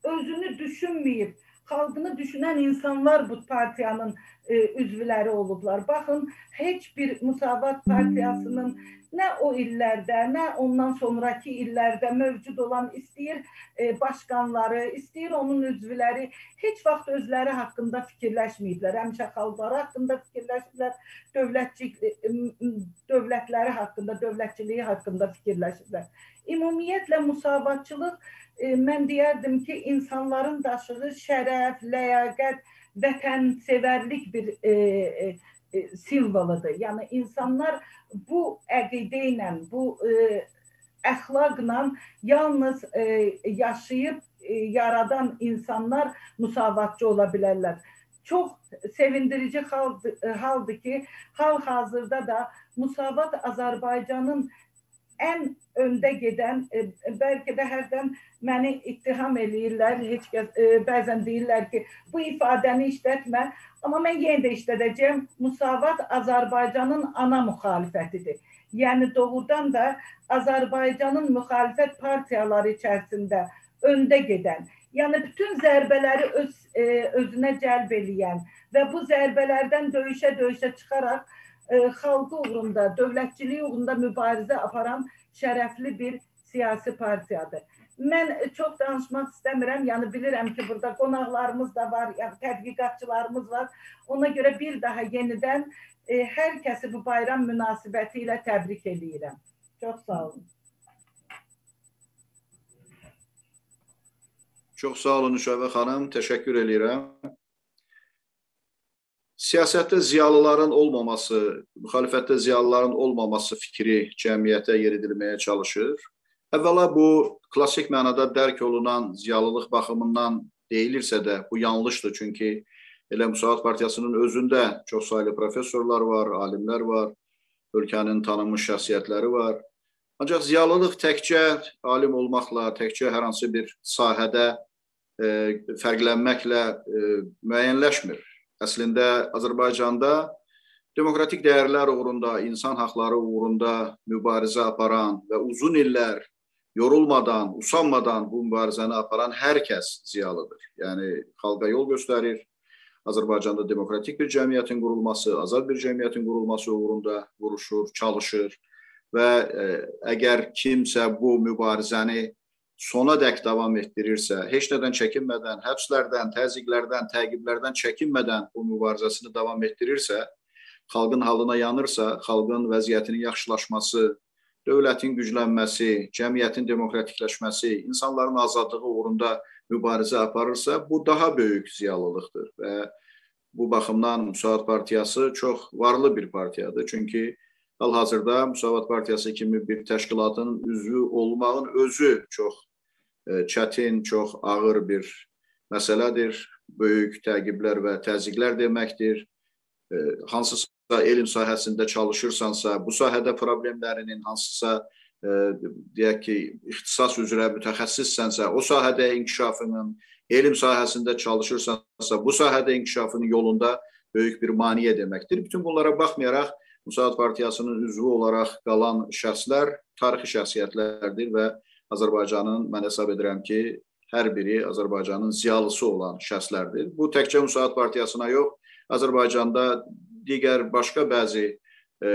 özünü düşünməyib, xalqını düşünən insanlar bu partiyanın e, üzvləri olublar. Baxın, heç bir Müsavat partiyasının nə o illərdə, nə ondan sonraki illərdə mövcud olan istəyir e, başqanları, istəyir onun üzvləri heç vaxt özləri haqqında fikirləşməyiblər. Həmişə xalqları haqqında fikirləşiblər, dövlətçilik e, dövlətləri haqqında, dövlətçiliyi haqqında fikirləşiblər. Ümumiyyətlə müsavatçılıq e, mən deyərdim ki, insanların daşıdığı şərəf, ləyaqət, vətənsevərlik bir e, e, e, simvoludur. Yəni insanlar bu əqidə ilə, bu e, əxlaqla yalnız e, yaşayıb e, yaradan insanlar müsavatçı ola bilərlər. Çox sevindirici haldır, haldır ki, hal-hazırda da Musavat Azərbaycanın ən öndə gedən, e, bəlkə də hərdən məni ittiham eləyirlər, heç kəs e, bəzən deyirlər ki, bu ifadəni işlətmə, amma mən yenə də işlədəcəm. Musavat Azərbaycanın ana müxalifətidir. Yəni doğrudan da Azərbaycanın müxalifət partiyaları içərisində öndə gedən, yəni bütün zərbələri öz e, özünə cəlb eləyən və bu zərbələrdən döyüşə-döyüşə çıxaraq e, xalqı uğrunda, dövlətçiliyi uğrunda mübarizə aparan şərəfli bir siyasi partiyadır. mən çox danışmaq istəmirəm. Yəni bilirəm ki, burada qonaqlarımız da var, yəni tədqiqatçılarımız var. Ona görə bir daha yenidən e, hər kəsi bu bayram münasibəti ilə təbrik edirəm. Çox sağ olun. Çox sağ olun Nüşabə xanım, təşəkkür edirəm. Siyasətdə ziyalıların olmaması, müxalifətdə ziyalıların olmaması fikri cəmiyyətə yeridilməyə çalışır. Əvvəla bu klassik mənada dərk olunan ziyalılıq baxımından deyilirsə də bu yanlışdır. Çünki elə Müsavat Partiyasının özündə çox saylı professorlar var, alimlər var, ölkənin tanınmış şəxsiyyətləri var. Ancaq ziyalılıq təkcə alim olmaqla, təkcə hər hansı bir sahədə e, fərqlənməklə e, müəyyənləşmir. Əslində Azərbaycanda demokratik dəyərlər uğrunda, insan haqları uğrunda mübarizə aparan və uzun illər yorulmadan, usanmadan bu mübarizəni aparan hər kəs ziyalıdır. Yəni xalqa yol göstərir. Azərbaycanda demokratik bir cəmiyyətin qurulması, azad bir cəmiyyətin qurulması uğrunda vuruşur, çalışır və e, əgər kimsə bu mübarizəni sona dək davam etdirirsə, heç nədən çəkinmədən, həbslərdən, təzyiqlərdən, təqiblərdən çəkinmədən bu mübarizəsini davam etdirirsə, xalqın halına yanırsa, xalqın vəziyyətinin yaxşılaşması, dövlətin güclənməsi, cəmiyyətin demokratikləşməsi, insanların azadlığı uğrunda mübarizə aparırsa, bu daha böyük ziyalılıqdır və bu baxımdan Müsavat Partiyası çox varlı bir partiyadır. Çünki hal-hazırda Müsavat Partiyası kimi bir təşkilatın üzvü olmağın özü çox e, çətin, çox ağır bir məsələdir. Böyük təqiblər və təzyiqlər deməkdir. E, hansısa elm sahəsində çalışırsansa, bu sahədə problemlərinin hansısa e, deyək ki, ixtisas üzrə mütəxəssissənsə, o sahədə inkişafının, elm sahəsində çalışırsansa, bu sahədə inkişafının yolunda böyük bir maniyə deməkdir. Bütün bunlara baxmayaraq Müsaad Partiyasının üzvü olaraq qalan şəxslər tarixi şəxsiyyətlərdir və Azərbaycanın mən hesab edirəm ki, hər biri Azərbaycanın ziyalısı olan şəxslərdir. Bu təkcə Müsaad Partiyasına yox, Azərbaycanda digər başqa bəzi e,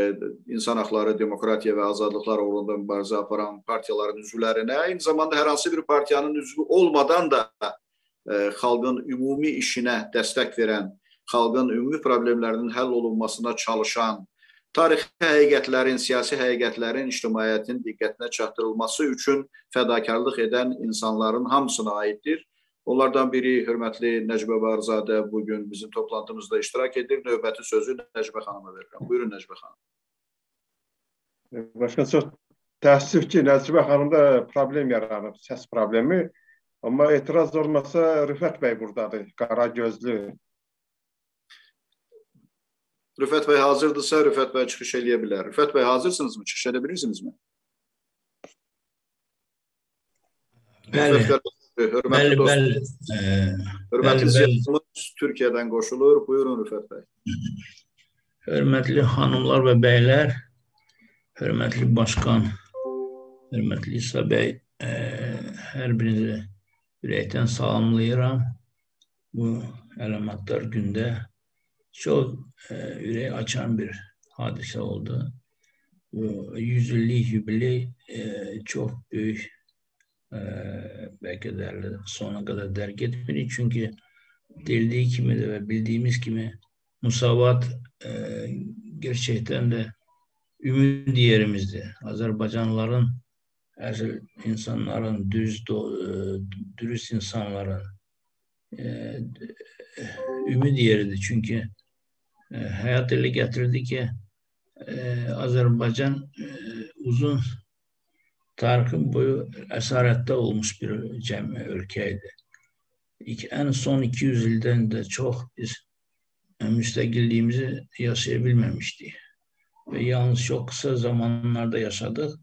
insan haqları, demokratiya və azadlıqlar uğrunda mübarizə aparan partiyaların üzvlərinə, eyni zamanda hər hansı bir partiyanın üzvü olmadan da e, xalqın ümumi işinə dəstək verən, xalqın ümumi problemlərinin həll olunmasına çalışan, tarixi həqiqətlərin, siyasi həqiqətlərin ictimaiyyətin diqqətinə çatdırılması üçün fədakarlıq edən insanların hamısına aiddir. Onlardan biri hörmətli Nəcibə Barzadə bu gün bizim toplantımızda iştirak edir. Növbəti sözü Nəcibə xanıma verirəm. Buyurun Nəcibə xanım. Başqa çox təəssüf ki, Nəcibə xanımda problem yaranıb, səs problemi. Amma etiraz olmasa Rüfət bəy burdadır, qara gözlü. Rüfət bəy hazırdırsa Rüfət bəy çıxış eləyə bilər. Rüfət bəy hazırsınızmı? Çıxış edə bilirsinizmi? Bəli. Rüfət bəy Hörmətli bəli, bəli. Hörmətli ziyarətimiz Türkiyədən qoşulur. Buyurun Rüfət bəy. Hörmətli xanımlar və bəylər, hörmətli başqan, hörmətli İsa bəy, ə, hər birinizi ürəkdən salamlayıram. Bu əlamətdar gündə çox ə, ürək açan bir hadisə oldu. Bu 100 illik yubiley ə, çox böyük belki de sona kadar derk etmeli. Çünkü denildiği kimi de ve bildiğimiz gibi musavat e, gerçekten de ümit yerimizdi. Azerbaycanlıların asıl insanların düz do, e, dürüst insanların e, ümit yeridir. Çünkü e, hayat ele getirdi ki e, Azerbaycan e, uzun tarixin boyu əsarətdə olmuş bir cəmi ölkə idi. Ən son 200 ildən də çox biz müstəqilliyimizi yaşaya bilməmişdik. Və yalnız çox qısa zamanlarda yaşadıq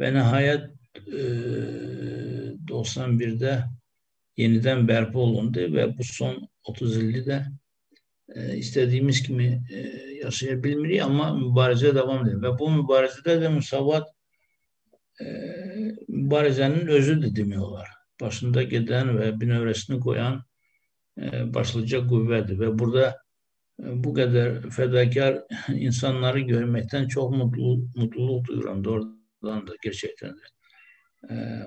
və nəhayət e, 91-də yenidən bərpa olundu və bu son 30 ildə də e, istədiyimiz kimi e, yaşaya bilmirik, amma mübarizə davam edir və bu mübarizədə də müsavat mübarizənin özüdür demək olar. Başında gedən və binövrəsini qoyan e, başlıca qüvvədir və burada e, bu qədər fədakar insanları görməkdən çox mutlu, mutluluq duyuram doğrudan da gerçəkdən də.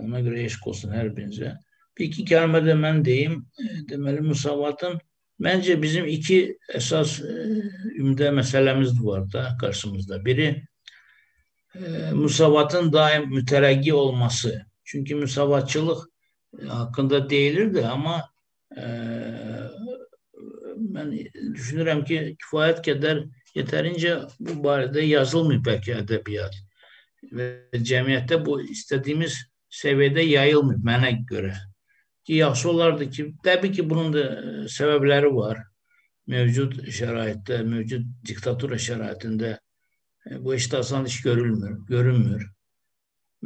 ona görə eşq olsun hər birinizə. Bir iki kəlmə də mən deyim. Deməli, müsavatın məncə bizim iki əsas ümdə məsələmiz var da qarşımızda. Biri müsavatın daim mütərəqqi olması. Çünki müsavatçılıq haqqında deyilirdi, amma e, mən düşünürəm ki, kifayət qədər yetərincə bu barədə yazılmıyor bəlkə ədəbiyyat və cəmiyyətdə bu istədiyimiz səviyyədə yayılmıyor mənə görə. Ki, yaxşı olardı ki, təbii ki, bunun da səbəbləri var. Mövcud şəraitdə, mövcud diktatura şəraitində bu eşit asan iş görülmür, görünmür.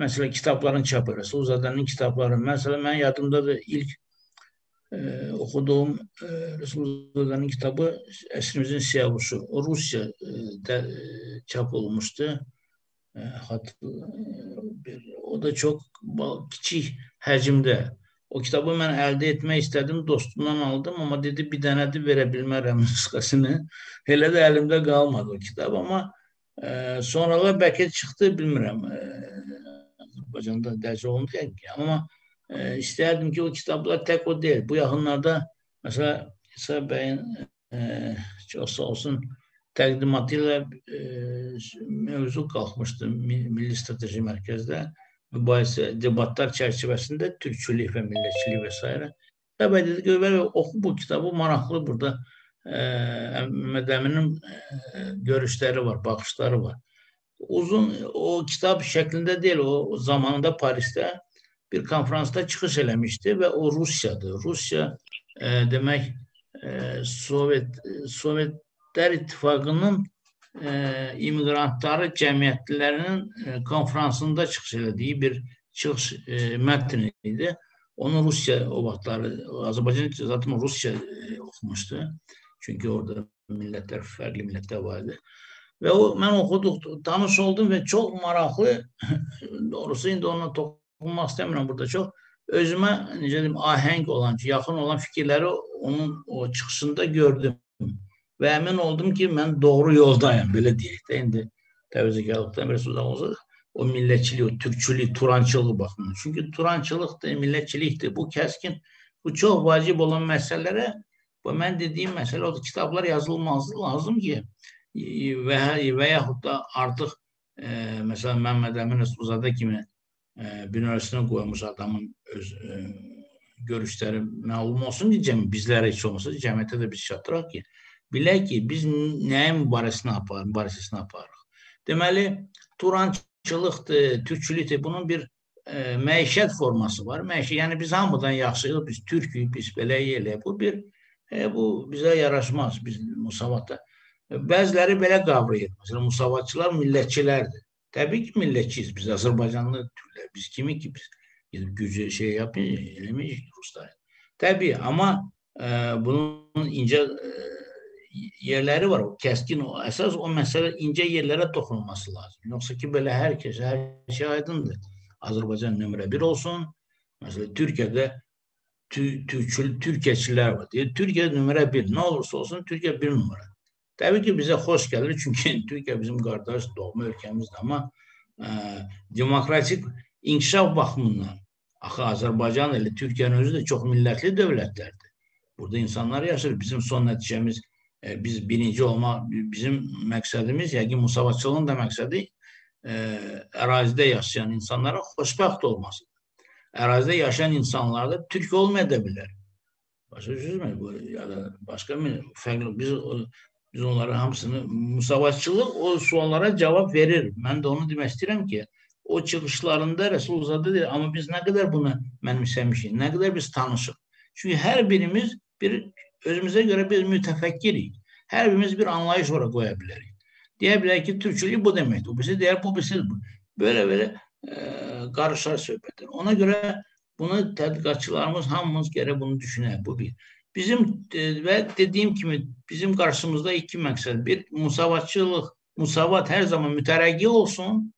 Məsələn, kitabların çapı, Rəsulzadanın kitabları. Məsələn, mən yadımdadır ilk e, oxuduğum e, Rəsulzadanın kitabı Əsrimizin Siyavuşu. O Rusya e, də, e, çap olmuşdu. E, hat, e, bir, o da çox kiçik həcmdə. O kitabı mən əldə etmək istədim, dostumdan aldım, amma dedi bir dənə də verə bilmərəm nüsxəsini. Elə də əlimdə qalmadı o kitab, amma e, sonralar bəlkə çıxdı, bilmirəm. E, Azərbaycanda dərc olundu ki, amma e, istərdim ki, o kitablar tək o deyil. Bu yaxınlarda məsələ İsa bəyin e, çox sağ olsun təqdimatı ilə e, mövzu qalxmışdı Milli Strateji Mərkəzdə mübahisə, debatlar çərçivəsində türkçülük və millətçilik və s. Təbii dedi ki, belə oxu bu kitabı maraqlı burada e, Məhəmməd Əminin e, görüşləri var, baxışları var uzun o kitab şəklində deyil, o zamanında Parisdə bir konferansda çıxış eləmişdi və o Rusiyadır. Rusiya e, demək e, Sovet Sovetlər İttifaqının immigrantları cəmiyyətlərinin e, konferansında çıxış elədiyi bir çıxış e, mətni idi. Onu Rusiya o vaxtları Azərbaycan zaten Rusiya e, oxumuşdu. Çünki orada millətlər, fərqli millətlər var idi. Ve o ben okuduk, tanış oldum ve çok meraklı. Doğrusu indi ona toxunmaq istemiyorum burada çok. Özüme necə deyim, ahenk olan, yakın olan fikirleri onun o çıxışında gördüm. Ve emin oldum ki ben doğru yoldayım. Belə deyək də indi təvəzzəkarlıqdan bir uzaq olsa o millətçilik, o türkçülük, turançılığı baxımından. Çünki turançılıqdır, millətçilikdir. Bu kəskin, bu çox vacib olan məsələlərə bu mən dediyim məsələ o kitablar yazılması lazım ki, və, və yaxud da artıq e, məsələn Məmməd Əmin Rəsulzadə kimi e, bünövrəsinə qoymuş adamın öz e, görüşləri məlum olsun ki, cəmi bizlərə heç olmasa cəmiyyətə də biz çatdıraq ki, bilək ki, biz nəyin mübarizəsini aparırıq, mübarizəsini aparırıq. Deməli, turançılıqdır, türkçülükdür, bunun bir e, məişət forması var. Məişət, yəni biz hamıdan yaxşıyıq, biz türküyük, biz belə eləyək. Bu bir e, bu bizə yaraşmaz, biz musavatda. Bəziləri belə qavrayır. Məsələn, musavatçılar millətçilərdir. Təbii ki, millətçiyiz biz, Azərbaycanlı türlər. Biz kimi ki, biz gedib gücü şey yapmayız, eləməyik ruslar. Təbii, amma e, bunun incə e, yerləri var. O kəskin, o, əsas o məsələ incə yerlərə toxunulması lazım. Yoxsa ki, belə hər kəs, hər şey aydındır. Azərbaycan nömrə bir olsun. Məsələn, Türkiyədə türkçül, türkiyəçilər var. Deyir, Türkiyə nömrə bir. Nə olursa olsun, Türkiyə bir nömrə. Təbii ki, bizə xoş gəlir, çünki Türkiyə bizim qardaş doğma ölkəmizdir, amma ə, demokratik inkişaf baxımından axı Azərbaycan ilə Türkiyənin özü də çox millətli dövlətlərdir. Burada insanlar yaşır. Bizim son nəticəmiz e, biz birinci olma, bizim məqsədimiz, yəqin musavatçılığın da məqsədi e, ərazidə yaşayan insanlara xoşbəxt olmasıdır. Ərazidə yaşayan insanlar da türk olmaya da bilər. Başa düşürsünüzmü? Bu ya da başqa fərqli biz biz onların hamısını musavaççılıq o suallara cevap verir. Ben de onu demək istəyirəm ki, o çıxışlarında Resulullah deyir, amma biz nə qədər bunu mənimsəmişik, nə qədər biz tanışıq. Çünki hər birimiz bir özümüzə görə bir mütəfəkkirik. Hər birimiz bir anlayış ora qoya bilərik. Deyə bilər ki, türkçülük bu deməkdir. O birisi deyər, bu birisi bu. Böyle e, qarışar söhbətdir. Ona görə bunu tədqiqatçılarımız hamımız gərək bunu düşünək. Bu bir. Bizim e, ve dediğim gibi bizim karşımızda iki məqsəd. Bir musavatçılıq, musavat her zaman mütərəqqi olsun,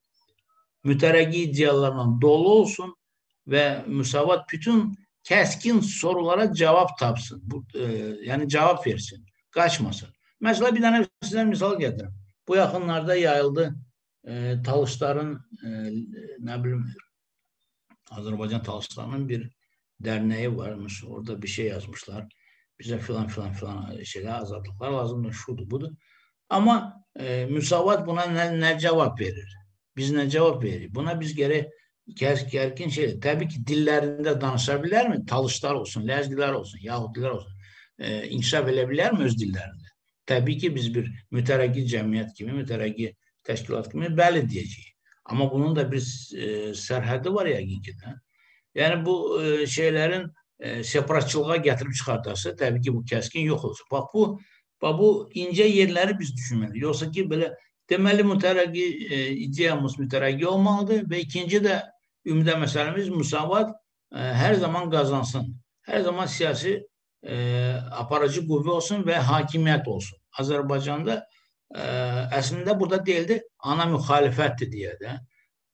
mütərəqqi iddialarla dolu olsun ve musavat bütün keskin sorulara cevap tapsın. Bu, e, yani cevap versin, kaçmasın. Mesela bir tane size misal getirin. Bu yakınlarda yayıldı e, Talışların e, ne bileyim Azerbaycan Talışlarının bir derneği varmış. Orada bir şey yazmışlar. Bize filan filan filan şeyler azadlıklar lazımdır. Şudu budur. Ama e, müsavat buna ne, ne cevap verir? Biz ne cevap verir? Buna biz geri gergin şey. Tabii ki dillerinde danışabilir mi? Talışlar olsun, Lezgiler olsun, Yahudiler olsun. E, inkişaf edebilir mi öz dillerinde? Tabii ki biz bir müterekki cemiyet gibi, müterekki teşkilat gibi bəli diyeceğiz. Ama bunun da bir e, sərhədi var yəqin ki də. Yəni bu e, şeylerin e, separatçılığa gətirib çıxardarsa, təbii ki bu kəskin yox olsun. Bax bu bax bu ince yerleri biz düşünmeliyiz. Yoksa ki böyle temeli müterəqqi e, ideyamız müterəqqi olmalıdır ve ikinci de ümdə meselemiz musavat e, her zaman kazansın. Her zaman siyasi e, aparıcı qüvvə olsun və hakimiyyət olsun. Azərbaycanda e, əslində burada deyildi, ana müxalifətdir deyə də.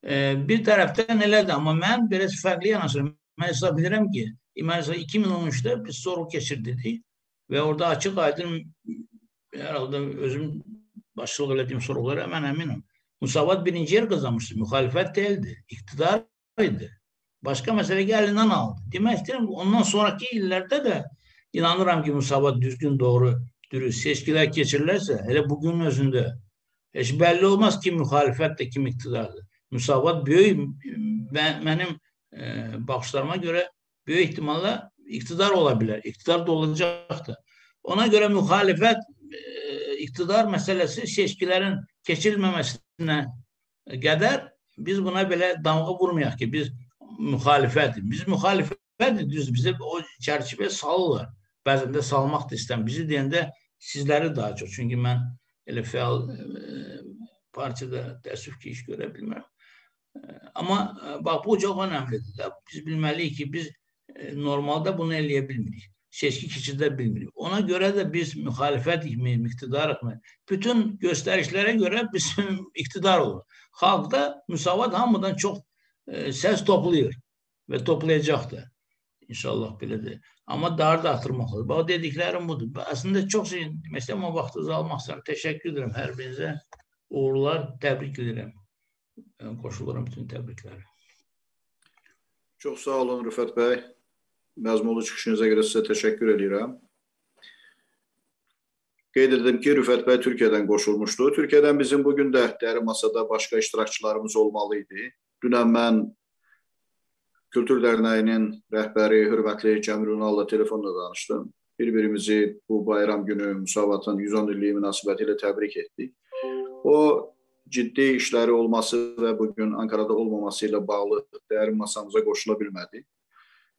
E, bir tərəfdən elədir, amma mən biraz fərqli yanaşıram. Mən hesab edirəm ki, mesela 2013'te biz soru keçirdik ve orada açık aydın herhalde özüm başçılık ettiğim sorulara hemen eminim. Musavat birinci yer kazanmıştı. Muhalefet değildi. İktidarıydı. Başka mesele elinden aldı. Demek istedim ondan sonraki illerde de inanıram ki Musavat düzgün doğru dürüst seçkiler geçirirlerse hele bugünün özünde hiç belli olmaz ki muhalefet de kim iktidardı. Musavat büyük ben, benim e, bakışlarıma göre büyük ihtimalle iktidar olabilir. İktidar da olacaktı. Ona göre muhalefet e, iktidar meselesi seçkilerin keçilmemesine kadar biz buna böyle damga vurmayak ki biz muhalefet. Biz muhalefet düz bize o çerçeve salırlar. Bazen de salmak da istem. Bizi deyəndə sizleri daha çok. Çünkü ben elə fəal e, partiyada təəssüf ki, iş görə bilmirəm. E, amma e, bax, bu çok önemlidir. Biz bilməliyik ki, biz normalde bunu eləyə bilmirik. Seçki keçirdə bilmirik. Ona göre de biz mühalefet mi, iktidarıq mı? Bütün gösterişlere göre bizim iktidar olur. Halk da müsavat hamıdan çok e, ses topluyor ve toplayacak da. İnşallah belədir. Amma daha da artırmaq olur. Bax dediklərim budur. Aslında çox şey, mesela ama vaxtınızı almaq istəyirəm. Təşəkkür edirəm hər birinizə. Uğurlar, təbrik edirəm. Qoşuluram bütün təbriklərə. Çox sağ olun Rüfət bəy. Məzmunlu çıxışınıza görə sizə təşəkkür edirəm. Qeyd edim ki, Rüfət bəy Türkiyədən qoşulmuşdu. Türkiyədən bizim bugün də dəri masada başqa iştirakçılarımız olmalı idi. Dünən mən Kültür Dərnəyinin rəhbəri hörmətli Cəmil Ünal'la telefonla danışdım. Bir-birimizi bu bayram günü Müsavatın 110 illiyi münasibəti ilə təbrik etdik. O ciddi işləri olması və bugün Ankarada olmaması ilə bağlı dərin masamıza qoşula bilmədi.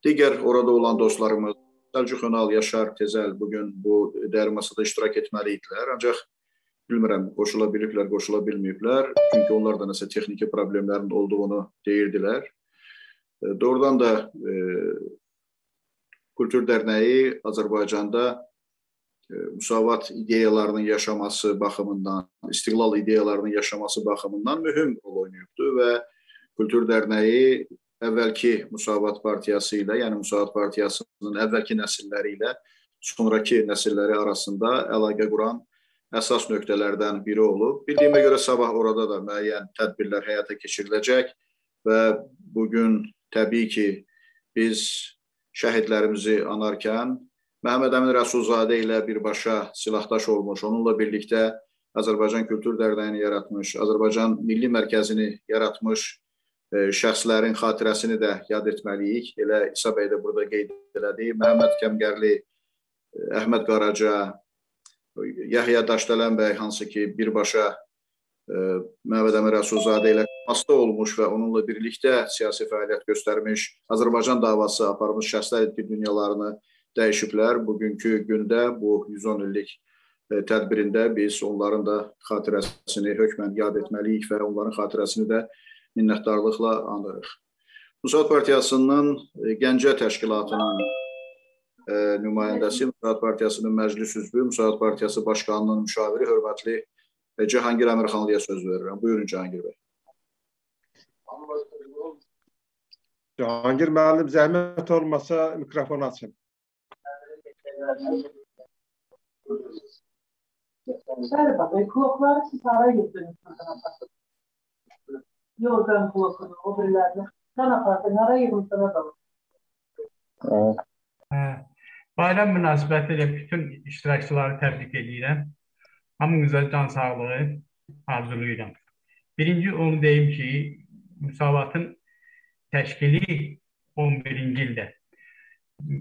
Digər orada olan dostlarımız Səlcuq Önal, Yaşar Tezəl bugün bu dərin masada iştirak etməli idilər. Ancaq bilmirəm, qoşula biliblər, qoşula bilməyiblər. Çünki onlar da nəsə texniki problemlərin olduğunu deyirdilər. E, doğrudan da e, Kultur Dərnəyi Azərbaycanda e, müsavat ideyalarının yaşaması baxımından, istiqlal ideyalarının yaşaması baxımından mühüm rol oynayıbdı və Kultur Dərnəyi əvvəlki Müsavat partiyası ilə, yəni Müsavat partiyasının əvvəlki nəsilləri ilə sonrakı nəsilləri arasında əlaqə quran əsas nöqtələrdən biri olub. Bildiyimə görə sabah orada da müəyyən tədbirlər həyata keçiriləcək və bu gün təbii ki, biz şəhidlərimizi anarkən Məhəmməd Əmin Rəsulzadə ilə birbaşa silahdaş olmuş, onunla birlikdə Azərbaycan Kültür Dərnəyini yaratmış, Azərbaycan Milli Mərkəzini yaratmış şəxslərin xatirəsini də yad etməliyik. Elə İsa bəy də burada qeyd elədi. Məhəmməd Kəmgərli, e, Əhməd Qaraca, Yahya Daşdələn bəy hansı ki birbaşa e, Məhəmməd Əmir Rəsulzadə ilə hasta olmuş və onunla birlikdə siyasi fəaliyyət göstərmiş, Azərbaycan davası aparmış şəxslər etki dünyalarını dəyişiblər. Bugünkü gündə bu 110 illik tədbirində biz onların da xatirəsini hökmən yad etməliyik və onların xatirəsini də minnətdarlıqla anırıq. Müsaad Partiyasının e, Gəncə təşkilatının e, nümayəndəsi, Müsaad Partiyasının məclis üzvü, Müsaad Partiyası başqanının müşaviri hörmətli e, Cahangir Əmirxanlıya söz verirəm. Buyurun Cahangir bəy. Cahangir müəllim zəhmət olmasa mikrofon açın. Şöyle bak, kulakları siz araya getirin. Yorgan blokunu, o birilerine. Sən apardı, hara yığılsana qalır. Bayram münasibəti ilə bütün iştirakçıları təbrik edirəm. Hamınıza can sağlığı arzulayıram. Birinci onu deyim ki, müsavatın təşkili 11-ci ildə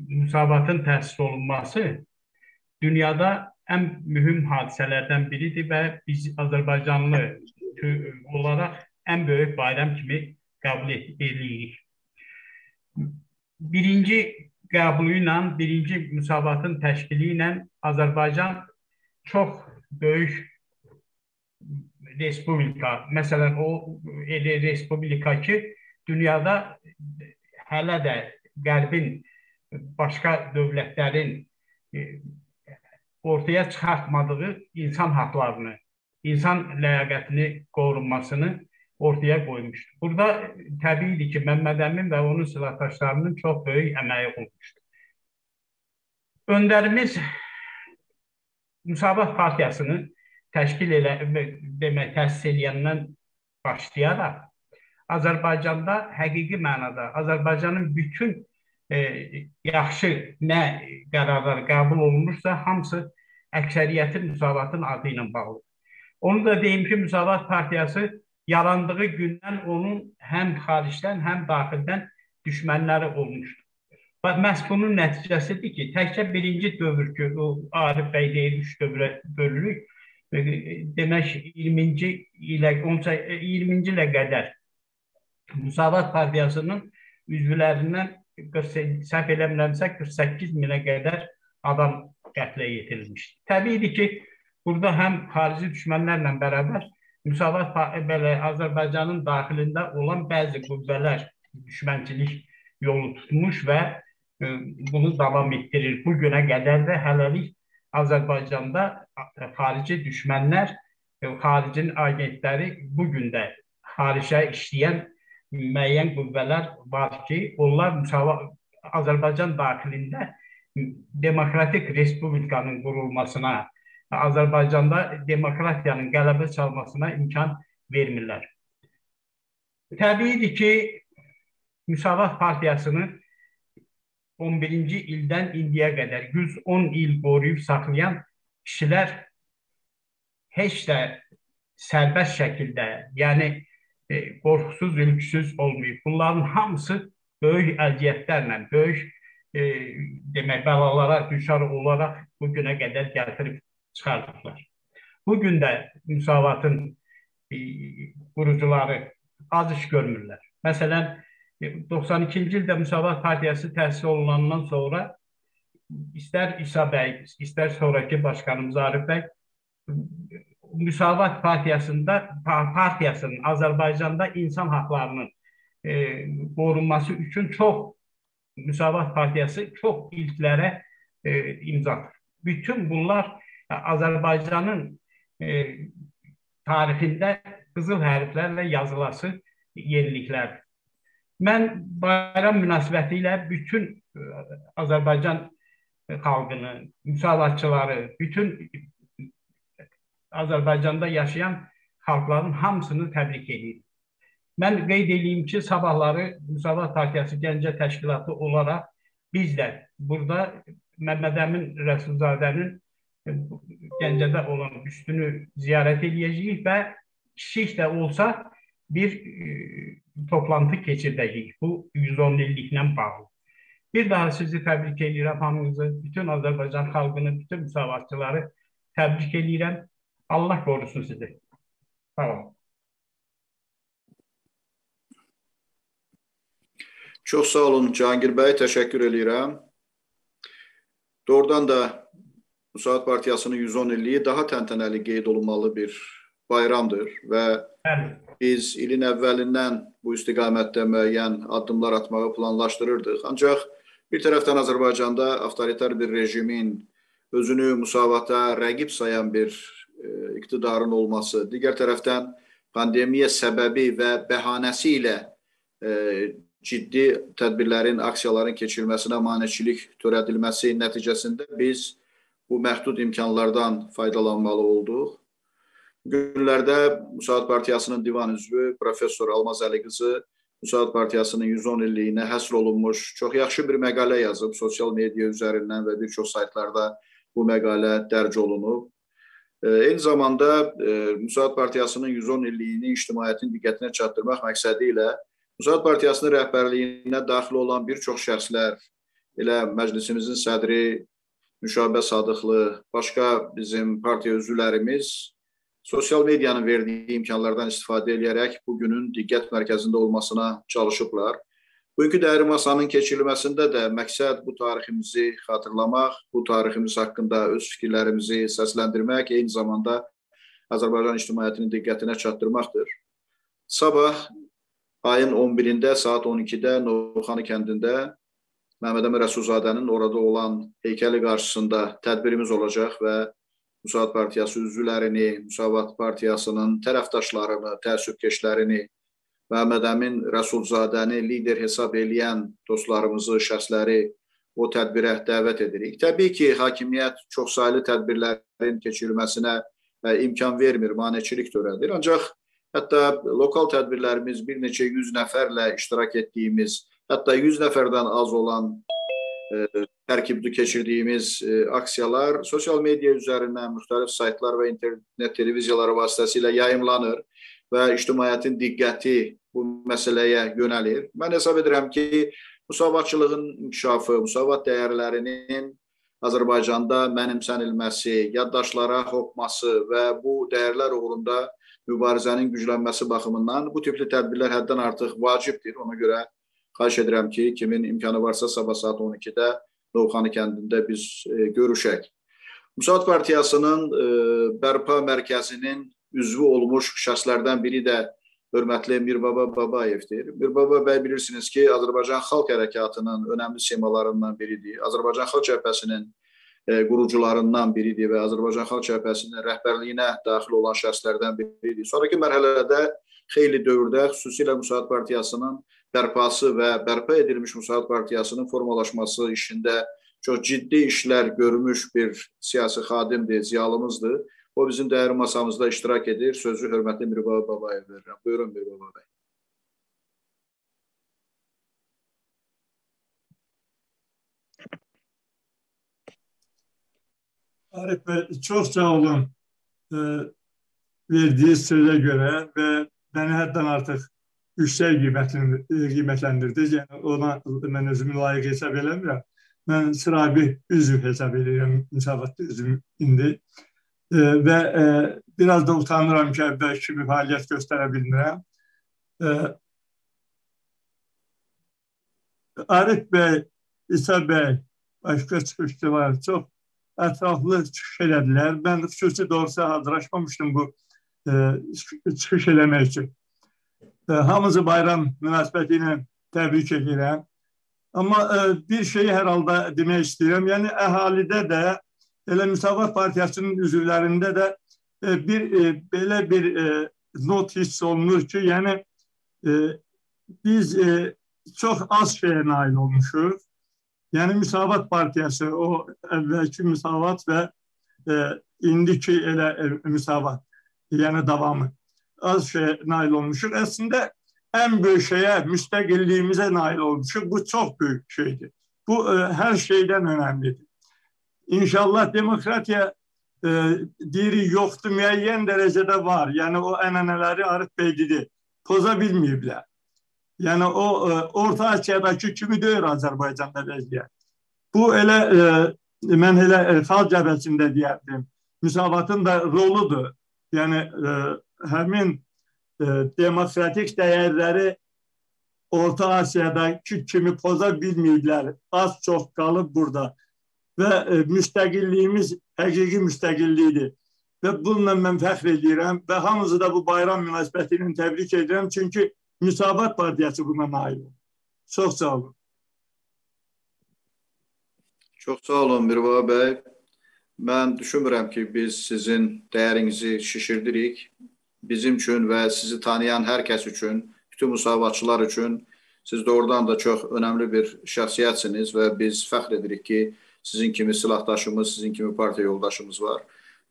müsavatın təsis olunması dünyada ən mühüm hadisələrdən biridir və biz Azərbaycanlı olaraq ən böyük bayram kimi qəbul edirik. Birinci qəbulu ilə, birinci müsavatın təşkili ilə Azərbaycan çox böyük respublika, məsələn o elə respublika ki, dünyada hələ də Qərbin başqa dövlətlərin e, ortaya çıxartmadığı insan haqlarını, insan ləyaqətini qorunmasını ortaya qoymuşdur. Burada təbiidir ki, Məmməd Əmin və onun silahdaşlarının çox böyük əməyi olmuşdur. Öndərimiz Müsabat Partiyasını təşkil elə demək təsis edəndən başlayaraq Azərbaycanda həqiqi mənada Azərbaycanın bütün e, yaxşı nə qərarlar qəbul olunmuşsa, hamısı əksəriyyətin müsavatın adı ilə bağlı. Onu da deyim ki, Müsavat Partiyası yarandığı gündən onun həm xaricdən, həm daxildən düşmənləri olmuşdur. Bax, məhz bunun nəticəsidir ki, təkcə birinci dövr ki, o Arif bəy deyir, üç dövrə bölürük, e, demək 20-ci ilə 20-ci ilə qədər Müsavat Partiyasının üzvlərindən 48, səhv eləmirəmsə 48 minə qədər adam qətlə yetirilmişdir. Təbiidir ki, burada həm xarici düşmənlərlə bərabər Müsavat belə Azərbaycanın daxilində olan bəzi qüvvələr düşmənçilik yolu tutmuş və e, bunu davam etdirir. Bu günə qədər də hələlik Azərbaycanda xarici düşmənlər, e, xaricin agentləri bu gün də xaricə işləyən müəyyən qüvvələr var ki, onlar müsavat Azərbaycan daxilində demokratik respublikanın qurulmasına, Azərbaycanda demokratiyanın qələbə çalmasına imkan vermirlər. Təbiidir ki, Müsavat Partiyasını 11-ci ildən indiyə qədər 110 il qoruyub saxlayan kişilər heç də sərbəst şəkildə, yəni e, qorxusuz, ülksüz olmayıb. Bunların hamısı böyük əziyyətlərlə, böyük e, demək bəlalara düşər olaraq bu günə qədər çıxardıblar. Bu gün də müsavatın e, qurucuları az iş görmürlər. Məsələn, 92-ci e, ildə Müsavat Partiyası təsis olunandan sonra istər İsa bəy, istər sonraki başqanımız Arif bəy Müsavat Partiyasında partiyasının Azərbaycanda insan haqlarının e, qorunması üçün çox Müsavat Partiyası çox ilklərə e, imza atır. Bütün bunlar Azərbaycanın e, tarixində qızıl hərflərlə yazılası yeniliklərdir. Mən bayram münasibəti ilə bütün e, Azərbaycan xalqını, müsavatçıları, bütün Azərbaycanda yaşayan xalqların hamısını təbrik edir. Mən qeyd edeyim ki, sabahları Müsavat Partiyası Gəncə Təşkilatı olaraq biz də burada Məmməd Əmin Rəsulzadənin e, Gəncədə olan üstünü ziyarət edəcəyik və kiçik də olsa bir e, toplantı keçirdəcəyik. Bu 110 illiklə bağlı. Bir daha sizi təbrik edirəm hamınızı, bütün Azərbaycan xalqını, bütün müsavatçıları təbrik edirəm. Allah korusun sizi. Tamam. Çox sağ olun Cahangir bəy, təşəkkür edirəm. Doğrudan da Müsaad Partiyasının 110 illiyi daha təntənəli qeyd olunmalı bir bayramdır və biz ilin əvvəlindən bu istiqamətdə müəyyən addımlar atmağı planlaşdırırdıq. Ancaq bir tərəfdən Azərbaycanda avtoritar bir rejimin özünü müsavata rəqib sayan bir E, iqtidarın olması, digər tərəfdən pandemiya səbəbi və bəhanəsi ilə e, ciddi tədbirlərin, aksiyaların keçirilməsinə maneçilik törədilməsi nəticəsində biz bu məhdud imkanlardan faydalanmalı olduq. Günlərdə Müsaad Partiyasının divan üzvü professor Almaz Əli qızı Müsavat Partiyasının 110 illiyinə həsr olunmuş çox yaxşı bir məqalə yazıb sosial media üzərindən və bir çox saytlarda bu məqalə dərc olunub. Eyni zamanda Müsavat Partiyasının 110 illiyini ictimaiyyətin diqqətinə çatdırmaq məqsədi ilə Müsavat Partiyasının rəhbərliyinə daxil olan bir çox şəxslər, elə məclisimizin sədri Müşabə Sadıqlı, başqa bizim partiya üzvlərimiz sosial medianın verdiyi imkanlardan istifadə edərək bu günün diqqət mərkəzində olmasına çalışıblar. Bugünkü dəyəri masanın keçirilməsində də məqsəd bu tariximizi xatırlamaq, bu tariximiz haqqında öz fikirlərimizi səsləndirmək, eyni zamanda Azərbaycan ictimaiyyətinin diqqətinə çatdırmaqdır. Sabah ayın 11-də saat 12-də Novxanı kəndində Məhəmməd Əmir Rəsulzadənin orada olan heykəli qarşısında tədbirimiz olacaq və Müsavat Partiyası üzvlərini, Müsavat Partiyasının tərəfdaşlarını, təəssübkeşlərini, Məhəmməd Əmin Rəsulzadəni lider hesab eləyən dostlarımızı, şəxsləri o tədbirə dəvət edirik. Təbii ki, hakimiyyət çoxsaylı tədbirlərin keçirilməsinə e, imkan vermir, maneçilik törədir. Ancaq hətta lokal tədbirlərimiz bir neçə yüz nəfərlə iştirak etdiyimiz, hətta 100 nəfərdən az olan tərkibli keçirdiyimiz e, aksiyalar sosial media üzərindən müxtəlif saytlar və internet televiziyaları vasitəsilə yayımlanır və ictimaiyyətin diqqəti bu məsələyə yönəlir. Mən hesab edirəm ki, müsavatçılığın inkişafı, müsavat dəyərlərinin Azərbaycanda mənimsənilməsi, yaddaşlara hopması və bu dəyərlər uğrunda mübarizənin güclənməsi baxımından bu tipli tədbirlər həddən artıq vacibdir. Ona görə Xahiş edirəm ki, kimin imkanı varsa sabah saat 12-də Novxanı kəndində biz e, görüşək. Müsaad Partiyasının e, bərpa mərkəzinin üzvü olmuş şəxslərdən biri də hörmətli Mirbaba Babayevdir. Mirbaba bəy bilirsiniz ki, Azərbaycan Xalq Hərəkatının önəmli semalarından biridir. Azərbaycan Xalq Cəbhəsinin e, qurucularından biridir və Azərbaycan Xalq Cəbhəsinin rəhbərliyinə daxil olan şəxslərdən biridir. Sonrakı mərhələdə xeyli dövrdə xüsusilə Müsaad Partiyasının bərpası və bərpa edilmiş Müsaad Partiyasının formalaşması işində çox ciddi işlər görmüş bir siyasi xadimdir, ziyalımızdır. O bizim dəyərli masamızda iştirak edir. Sözü hörmətli Mirbaba Babayev verirəm. Buyurun Mirbaba bəy. Arif Bey, çok sağ olun e, verdiği söze göre ve beni həddən artıq yüksək qiymətləndirdi. Yəni ona mən özümü layiq hesab eləmirəm. Mən sıravi üzv hesab edirəm müsavatda üzvüm indi. E, və e, biraz da utanıram ki, əvvəl kimi fəaliyyət göstərə bilmirəm. E, Arif bəy, İsa bəy, başqa çıxışçılar çox ətraflı çıxış elədilər. Mən xüsusi doğrusu hazırlaşmamışdım bu e, çıxış eləmək üçün. E, hamınızı bayram münasibəti ilə təbrik edirəm. Amma e, bir şeyi hər halda demək istəyirəm. Yəni əhalidə də elə Müsavat Partiyasının üzvlərində də e, bir e, belə bir e, not hiss olunur ki, yəni e, biz e, çox az şeyə nail olmuşuq. Yəni Müsavat Partiyası o əvvəlki Müsavat və e, indiki elə e, Müsavat, yəni davamı az şeye nail olmuşuz. Aslında en büyük şeye müstakilliyimize nail olmuşuz. Bu çok büyük şeydi. Bu e, her şeyden önemlidir. İnşallah demokratiya e, diri yoktu müeyyen derecede var. Yani o eneneleri Arif Bey dedi. Poza bilmeyiblər. Yani o e, Orta Asiyadakı kimi deyir Azərbaycanda vəziyyət. Bu elə e, mən elə e, xalq cəbhəsində deyərdim. Müsavatın da roludur. Yəni e, həmin e, demokratik dəyərləri Orta Asiyadakı kimi poza bilməyiblər. Az çox qalıb burada. Və e, müstəqilliyimiz həqiqi müstəqillikdir. Və bununla mən fəxr edirəm və hamınızı da bu bayram münasibəti ilə təbrik edirəm. Çünki Müsavat Partiyası buna nail oldu. Çox sağ olun. Çox sağ olun Mirbaba bəy. Mən düşünmürəm ki, biz sizin dəyərinizi şişirdirik bizim üçün və sizi tanıyan hər kəs üçün, bütün müsavatçılar üçün siz doğrudan da çox önəmli bir şəxsiyyətsiniz və biz fəxr edirik ki, sizin kimi silahdaşımız, sizin kimi partiya yoldaşımız var.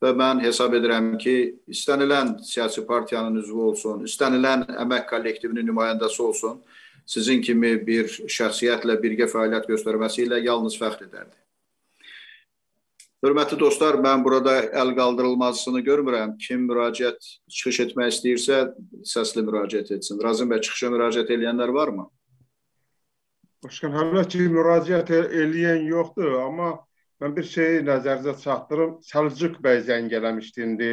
Və mən hesab edirəm ki, istənilən siyasi partiyanın üzvü olsun, istənilən əmək kollektivinin nümayəndəsi olsun, sizin kimi bir şəxsiyyətlə birgə fəaliyyət göstərməsi ilə yalnız fəxr edərdi. Hörmətli dostlar, mən burada əl qaldırılmasını görmürəm. Kim müraciət çıxış etmək istəyirsə, səsli müraciət etsin. Razım bəy, çıxışa müraciət edənlər varmı? Başkan, hələ ki müraciət eləyən yoxdur, amma mən bir şeyi nəzərinizə çatdırım. Səlcuq bəy zəng eləmişdi indi.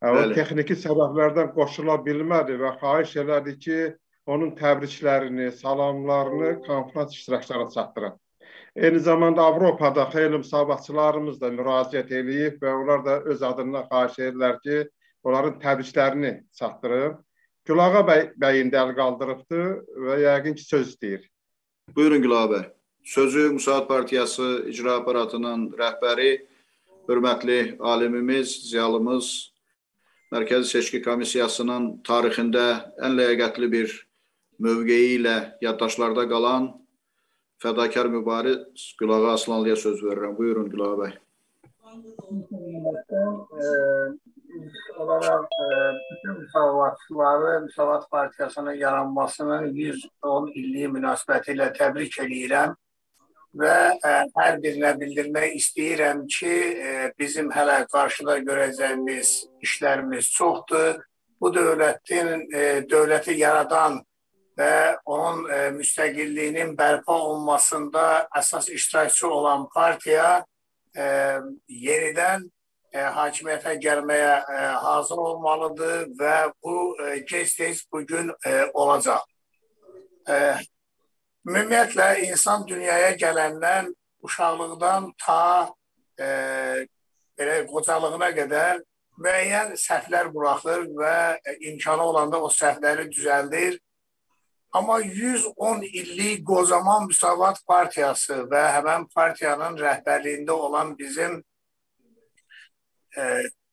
O Bəli. texniki səbəblərdən qoşula bilmədi və xahiş elədi ki, onun təbriklərini, salamlarını konfrans iştirakçılarına çatdırın. Eyni zamanda Avropada xeyli müsabatçılarımız da müraciət eləyib və onlar da öz adından xahiş edirlər ki, onların təbriklərini çatdırın. Gülağa bəy, bəyin də əl qaldırıbdı və yəqin ki, söz istəyir. Buyurun Gülağa bəy. Sözü Müsaad Partiyası icra aparatının rəhbəri, hörmətli alimimiz, ziyalımız, Mərkəzi Seçki Komissiyasının tarixində ən ləyaqətli bir mövqeyi ilə yaddaşlarda qalan fədakar mübariz Gülağa Aslanlıya söz verirəm. Buyurun Gülağa bəy. olaraq bütün müsavatçıları Müsavat Partiyasının yaranmasının 110 illiyi münasibəti ilə təbrik edirəm və ə, hər birinə bildirmək istəyirəm ki, ə, bizim hələ qarşıda görəcəyimiz işlərimiz çoxdur. Bu dövlətin ə, dövləti yaradan və onun ə, müstəqilliyinin bərpa olunmasında əsas iştirakçı olan partiya ə, yenidən ə, hakimiyyətə gəlməyə ə, hazır olmalıdır və bu ə, gec-tez bugün ə, olacaq. Ə, Ümumiyyətlə insan dünyaya gələndən uşaqlıqdan ta e, belə qocalığına qədər müəyyən səhvlər buraxır və imkanı olanda o səhvləri düzəldir. Amma 110 illik qocaman Müsavat Partiyası və həmən partiyanın rəhbərliyində olan bizim e,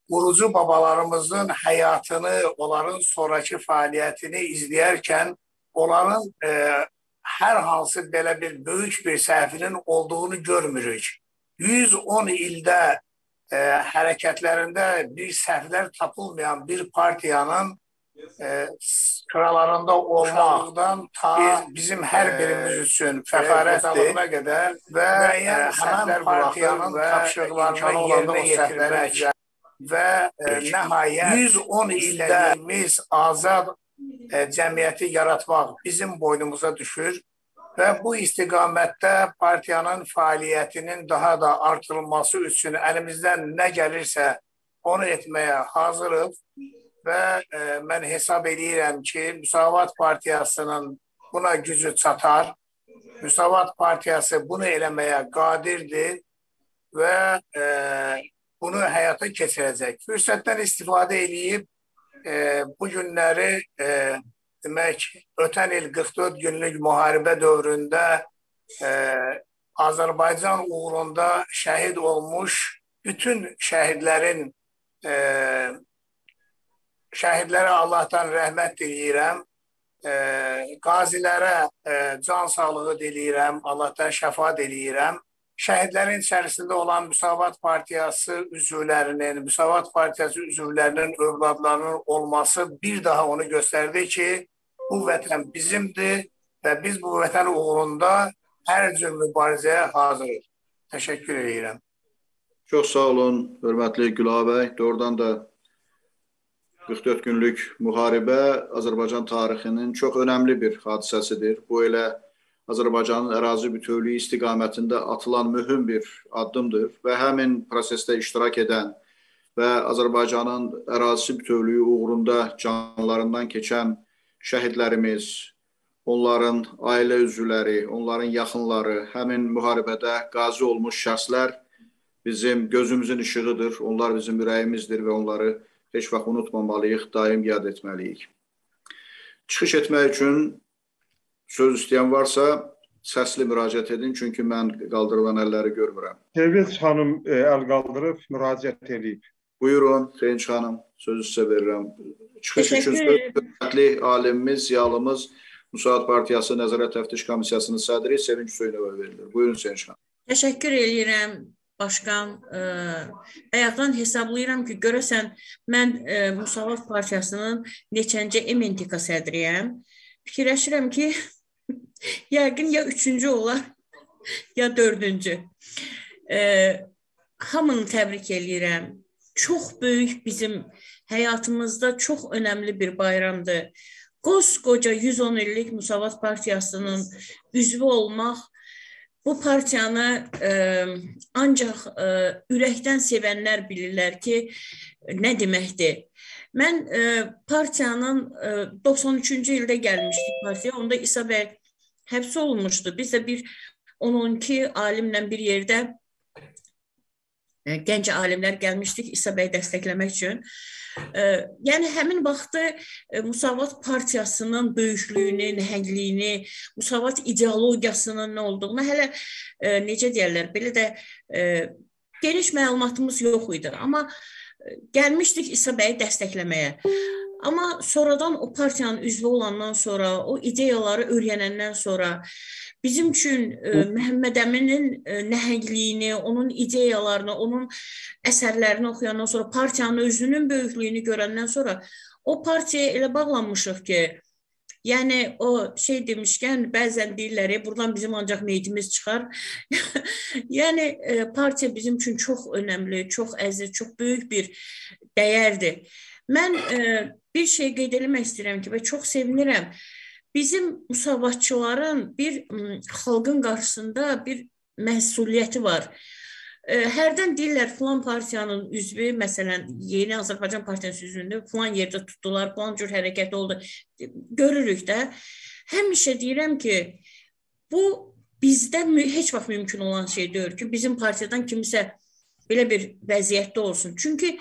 qurucu babalarımızın həyatını, onların sonraki fəaliyyətini izləyərkən onların e, hər hansı belə bir böyük bir səhvinin olduğunu görmürük. 110 ildə e, hərəkətlərində bir səhvlər tapılmayan bir partiyanın e, sıralarında olmaqdan ta biz, bizim hər birimiz üçün fəxarətdir qədər və müəyyən e, həmən partiyanın tapşırıqlarını yerinə yetirmək və e, nəhayət 110 ildə biz azad e, cəmiyyəti yaratmaq bizim boynumuza düşür və bu istiqamətdə partiyanın fəaliyyətinin daha da artırılması üçün əlimizdən nə gəlirsə onu etməyə hazırıq və e, mən hesab edirəm ki, Müsavat Partiyasının buna gücü çatar. Müsavat Partiyası bunu eləməyə qadirdir və e, bunu həyata keçirəcək. Fürsətdən istifadə eləyib e, bu günləri e, demək ötən il 44 günlük müharibə dövründə e, Azərbaycan uğrunda şəhid olmuş bütün şəhidlərin e, şəhidlərə Allahdan rəhmət diləyirəm. E, qazilərə e, can sağlığı diləyirəm, Allahdan şəfa diləyirəm şəhidlərin içərisində olan Müsavat Partiyası üzvlərinin, Müsavat Partiyası üzvlərinin övladlarının olması bir daha onu göstərdi ki, bu vətən bizimdir və biz bu vətən uğrunda hər cür mübarizəyə hazırıq. Təşəkkür edirəm. Çox sağ olun, hörmətli Gülah bəy. Doğrudan da 44 günlük müharibə Azərbaycan tarixinin çox önəmli bir hadisəsidir. Bu elə Azərbaycanın ərazi bütövlüyü istiqamətində atılan mühüm bir addımdır və həmin prosesdə iştirak edən və Azərbaycanın ərazisi bütövlüyü uğrunda canlarından keçən şəhidlərimiz, onların ailə üzvləri, onların yaxınları, həmin müharibədə qazi olmuş şəxslər bizim gözümüzün işığıdır. Onlar bizim ürəyimizdir və onları heç vaxt unutmamalıyıq, daim yad etməliyik. Çıxış etmək üçün Söz istəyən varsa səsli müraciət edin, çünki mən qaldırılan əlləri görmürəm. Sevinç xanım e, əl qaldırıb müraciət edib. Buyurun, Sevinç xanım, sözü sizə verirəm. Çıxış üçün hörmətli alimimiz, ziyalımız Müsaad Partiyası Nəzarət Təftiş Komissiyasının sədri Sevinç Hüseynova verilir. Buyurun Sevinç xanım. Təşəkkür edirəm başqan ə, e, ayaqdan hesablayıram ki, görəsən mən ə, e, Müsavat Partiyasının neçəncə ementika sədriyəm. Fikirləşirəm ki, yəqin ya üçüncü olar, ya dördüncü. E, hamını təbrik eləyirəm. Çox böyük bizim həyatımızda çox önəmli bir bayramdır. Qoskoca 110 illik Müsavat Partiyasının üzvü olmaq bu partiyanı e, ancaq e, ürəkdən sevənlər bilirlər ki, nə deməkdir. Mən e, partiyanın e, 93-cü ildə gəlmişdik partiya. Onda İsa bəy həbs olunmuşdu. Biz də bir 12 alimlə bir yerdə gənc alimlər gəlmişdik İsa bəy dəstəkləmək üçün. Yəni həmin vaxtı Musavat partiyasının böyüklüyünü, nəhəngliyini, Musavat ideologiyasının nə olduğunu hələ necə deyirlər, belə də geniş məlumatımız yox idi. Amma gəlmişdik İsa bəyi dəstəkləməyə. Amma sonradan o partiyanın üzvü olandan sonra, o ideyaları öyrənəndən sonra bizim üçün e, Məhəmməd Əminin e, nəhəngliyini, onun ideyalarını, onun əsərlərini oxuyandan sonra partiyanın özünün böyüklüyünü görəndən sonra o partiyaya elə bağlanmışıq ki, Yəni o şey demişkən bəzən deyirlər, e, buradan bizim ancaq meyitimiz çıxar. yəni e, partiya bizim üçün çox önəmli, çox əziz, çox böyük bir dəyərdir. Mən e, bir şey qeyd etmək istəyirəm ki, və çox sevinirəm. Bizim müsavatçıların bir xalqın qarşısında bir məsuliyyəti var. Hərdən deyirlər filan partiyanın üzvü, məsələn, Yeni Azərbaycan Partiyasının üzvündə filan yerdə tutdular, filan cür hərəkət oldu. Görürük də. Həmişə deyirəm ki, bu bizdə heç vaxt mümkün olan şey deyil ki, bizim partiyadan kimisə belə bir vəziyyətdə olsun. Çünki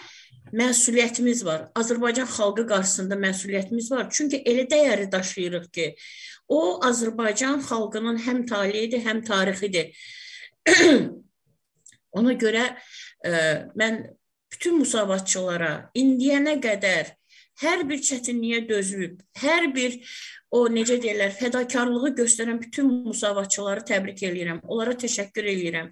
məsuliyyətimiz var. Azərbaycan xalqı qarşısında məsuliyyətimiz var. Çünki elə dəyəri daşıyırıq ki, o Azərbaycan xalqının həm taleyidir, həm tarixidir. Ona görə ə, e, mən bütün müsavatçılara indiyənə qədər hər bir çətinliyə dözüb, hər bir o necə deyirlər, fədakarlığı göstərən bütün müsavatçıları təbrik eləyirəm. Onlara təşəkkür eləyirəm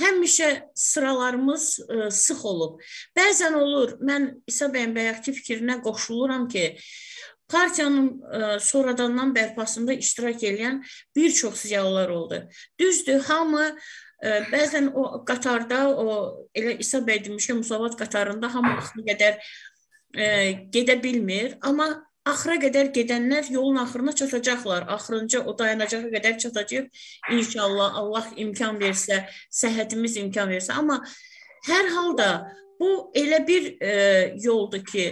həmişə sıralarımız ə, e, sıx olub. Bəzən olur, mən İsa bəyin bayaqki fikrinə qoşuluram ki, partiyanın ə, e, sonradandan bərpasında iştirak edən bir çox ziyalılar oldu. Düzdür, hamı ə, e, bəzən o qatarda o elə İsa bəy demiş ki, Musavat qatarında hamı axırı qədər ə, gedə bilmir, amma axıra qədər gedənlər yolun axırına çatacaqlar. Axırıncı o dayanacağa qədər çatacaq. İnşallah Allah imkan versə, səhhətimiz imkan versə. Amma hər halda bu elə bir e, yoldur ki,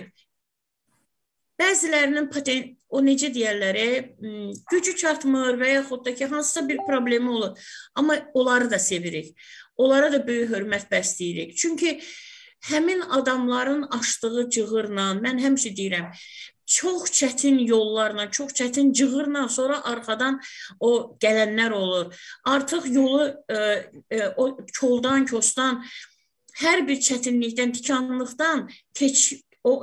bəzilərinin patent o necə deyirlər, gücü çatmır və yaxud da ki, hansısa bir problemi olur. Amma onları da sevirik. Onlara da böyük hörmət bəsləyirik. Çünki həmin adamların açdığı cığırla mən həmişə deyirəm, çox çətin yollarla, çox çətin cığırla sonra arxadan o gələnlər olur. Artıq yolu e, e, o koldan, kosdan hər bir çətinlikdən, tikanlıqdan keç o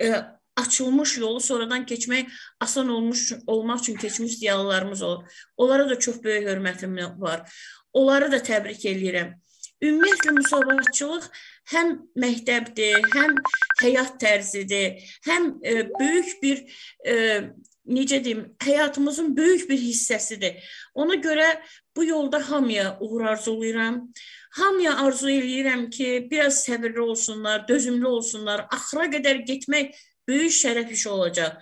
e, açılmış yolu sonradan keçmək asan olmuş olmaq üçün keçmiş ziyalılarımız olur. Onlara da çox böyük hörmətim var. Onları da təbrik eləyirəm. Ümumiyyətlə müsavatçılıq həm məktəbdir, həm həyat tərzidir, həm e, böyük bir e, necə deyim, həyatımızın böyük bir hissəsidir. Ona görə bu yolda hamıya uğur arzulayıram. Hamıya arzu eləyirəm ki, biraz səbirli olsunlar, dözümlü olsunlar. Axıra qədər getmək böyük şərəf işi olacaq.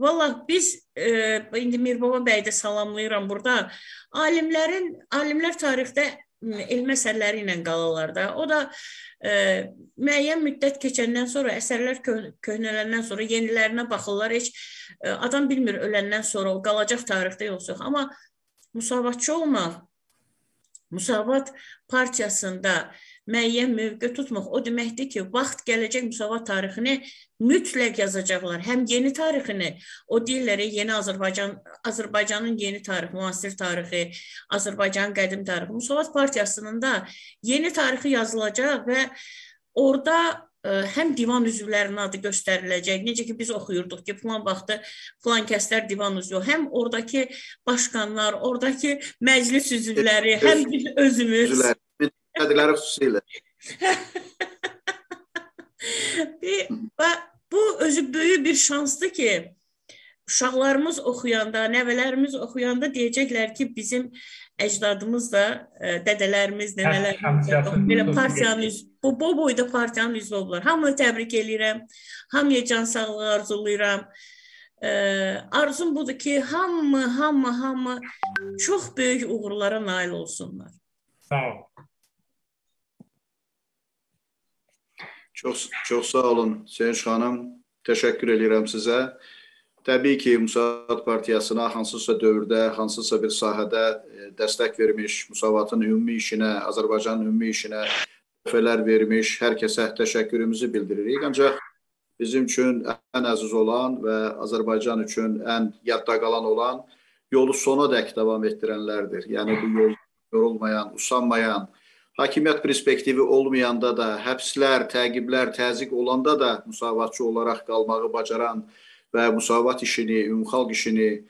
Vallah biz e, indi Mirbaba bəy də salamlayıram burada. Alimlərin, alimlər tarixdə elmi əsərləri ilə qalırlar da. O da e, müəyyən müddət keçəndən sonra, əsərlər kö köhnələndən sonra yenilərinə baxırlar. Heç e, adam bilmir öləndən sonra o qalacaq tarixdə yoxsa yox. Amma müsavatçı olmaq, Müsavat partiyasında müəyyən mövqe tutmaq o deməkdir ki, vaxt gələcək müsavat tarixini mütləq yazacaqlar. Həm yeni tarixini, o deyirlər yeni Azərbaycan Azərbaycanın yeni tarixi, müasir tarixi, Azərbaycanın qədim tarixi. Müsavat partiyasının da yeni tarixi yazılacaq və orada ə, həm divan üzvlərinin adı göstəriləcək. Necə ki biz oxuyurduq ki, falan vaxtı falan kəslər divan üzvü, həm oradakı başqanlar, oradakı məclis üzvləri, həm biz özümüz üzvlər Kədləri xüsusilə. bu özü böyük bir şansdır ki, uşaqlarımız oxuyanda, nəvələrimiz oxuyanda deyəcəklər ki, bizim əcdadımız da, ə, dədələrimiz, nənələrimiz də belə partiyanın üz, bu, bu boyda partiyanın üzvü olublar. Hamını təbrik eləyirəm. Hamıya can sağlığı arzulayıram. Ə, arzum budur ki, hamı, hamı, hamı çox böyük uğurlara nail olsunlar. Sağ ol. Çox çox sağ olun Sevinç xanım. Təşəkkür edirəm sizə. Təbii ki, Müsavat Partiyasına hansısa dövrdə, hansısa bir sahədə e, dəstək vermiş, Müsavatın ümumi işinə, Azərbaycanın ümumi işinə töhfələr vermiş hər kəsə təşəkkürümüzü bildiririk. Ancaq bizim üçün ən əziz olan və Azərbaycan üçün ən yadda qalan olan yolu sona dək davam etdirənlərdir. Yəni bu yol yorulmayan, usanmayan, hakimiyyət perspektivi olmayanda da, həbslər, təqiblər, təzyiq olanda da müsavatçı olaraq qalmağı bacaran və müsavat işini, ümumxalq işini e,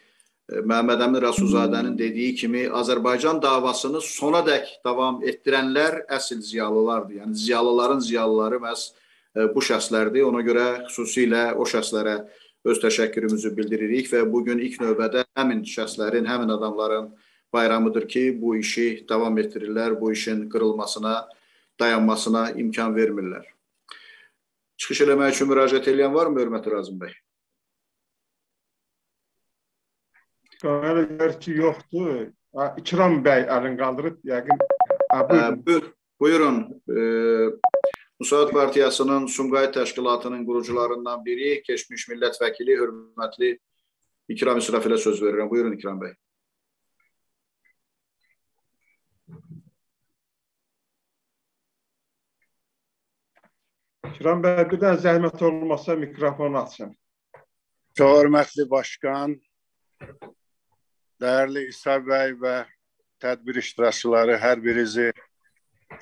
Məhəmməd Əmin Rəsulzadənin dediyi kimi Azərbaycan davasını sona dək davam etdirənlər əsl ziyalılardır. Yəni ziyalıların ziyalıları məhz e, bu şəxslərdir. Ona görə xüsusilə o şəxslərə öz təşəkkürümüzü bildiririk və bu gün ilk növbədə həmin şəxslərin, həmin adamların bayramıdır ki, bu işi davam etdirirlər, bu işin qırılmasına, dayanmasına imkan vermirlər. Çıxış eləmək üçün müraciət edən varmı, hörmətli Razım bəy? Qəmələ gəlir ki, yoxdur. İkram bəy əlin qaldırıb, yəqin. Buyurun. Buyurun. E, Müsaad Partiyasının Sumqayıt Təşkilatının qurucularından biri, keçmiş millət vəkili, hörmətli İkram İsrafilə söz verirəm. Buyurun İkram bəy. Kiram bəy, bir dənə zəhmət olmasa mikrofonu açın. Çox hörmətli başqan, dəyərli İsa bəy və tədbir iştirakçıları hər birinizi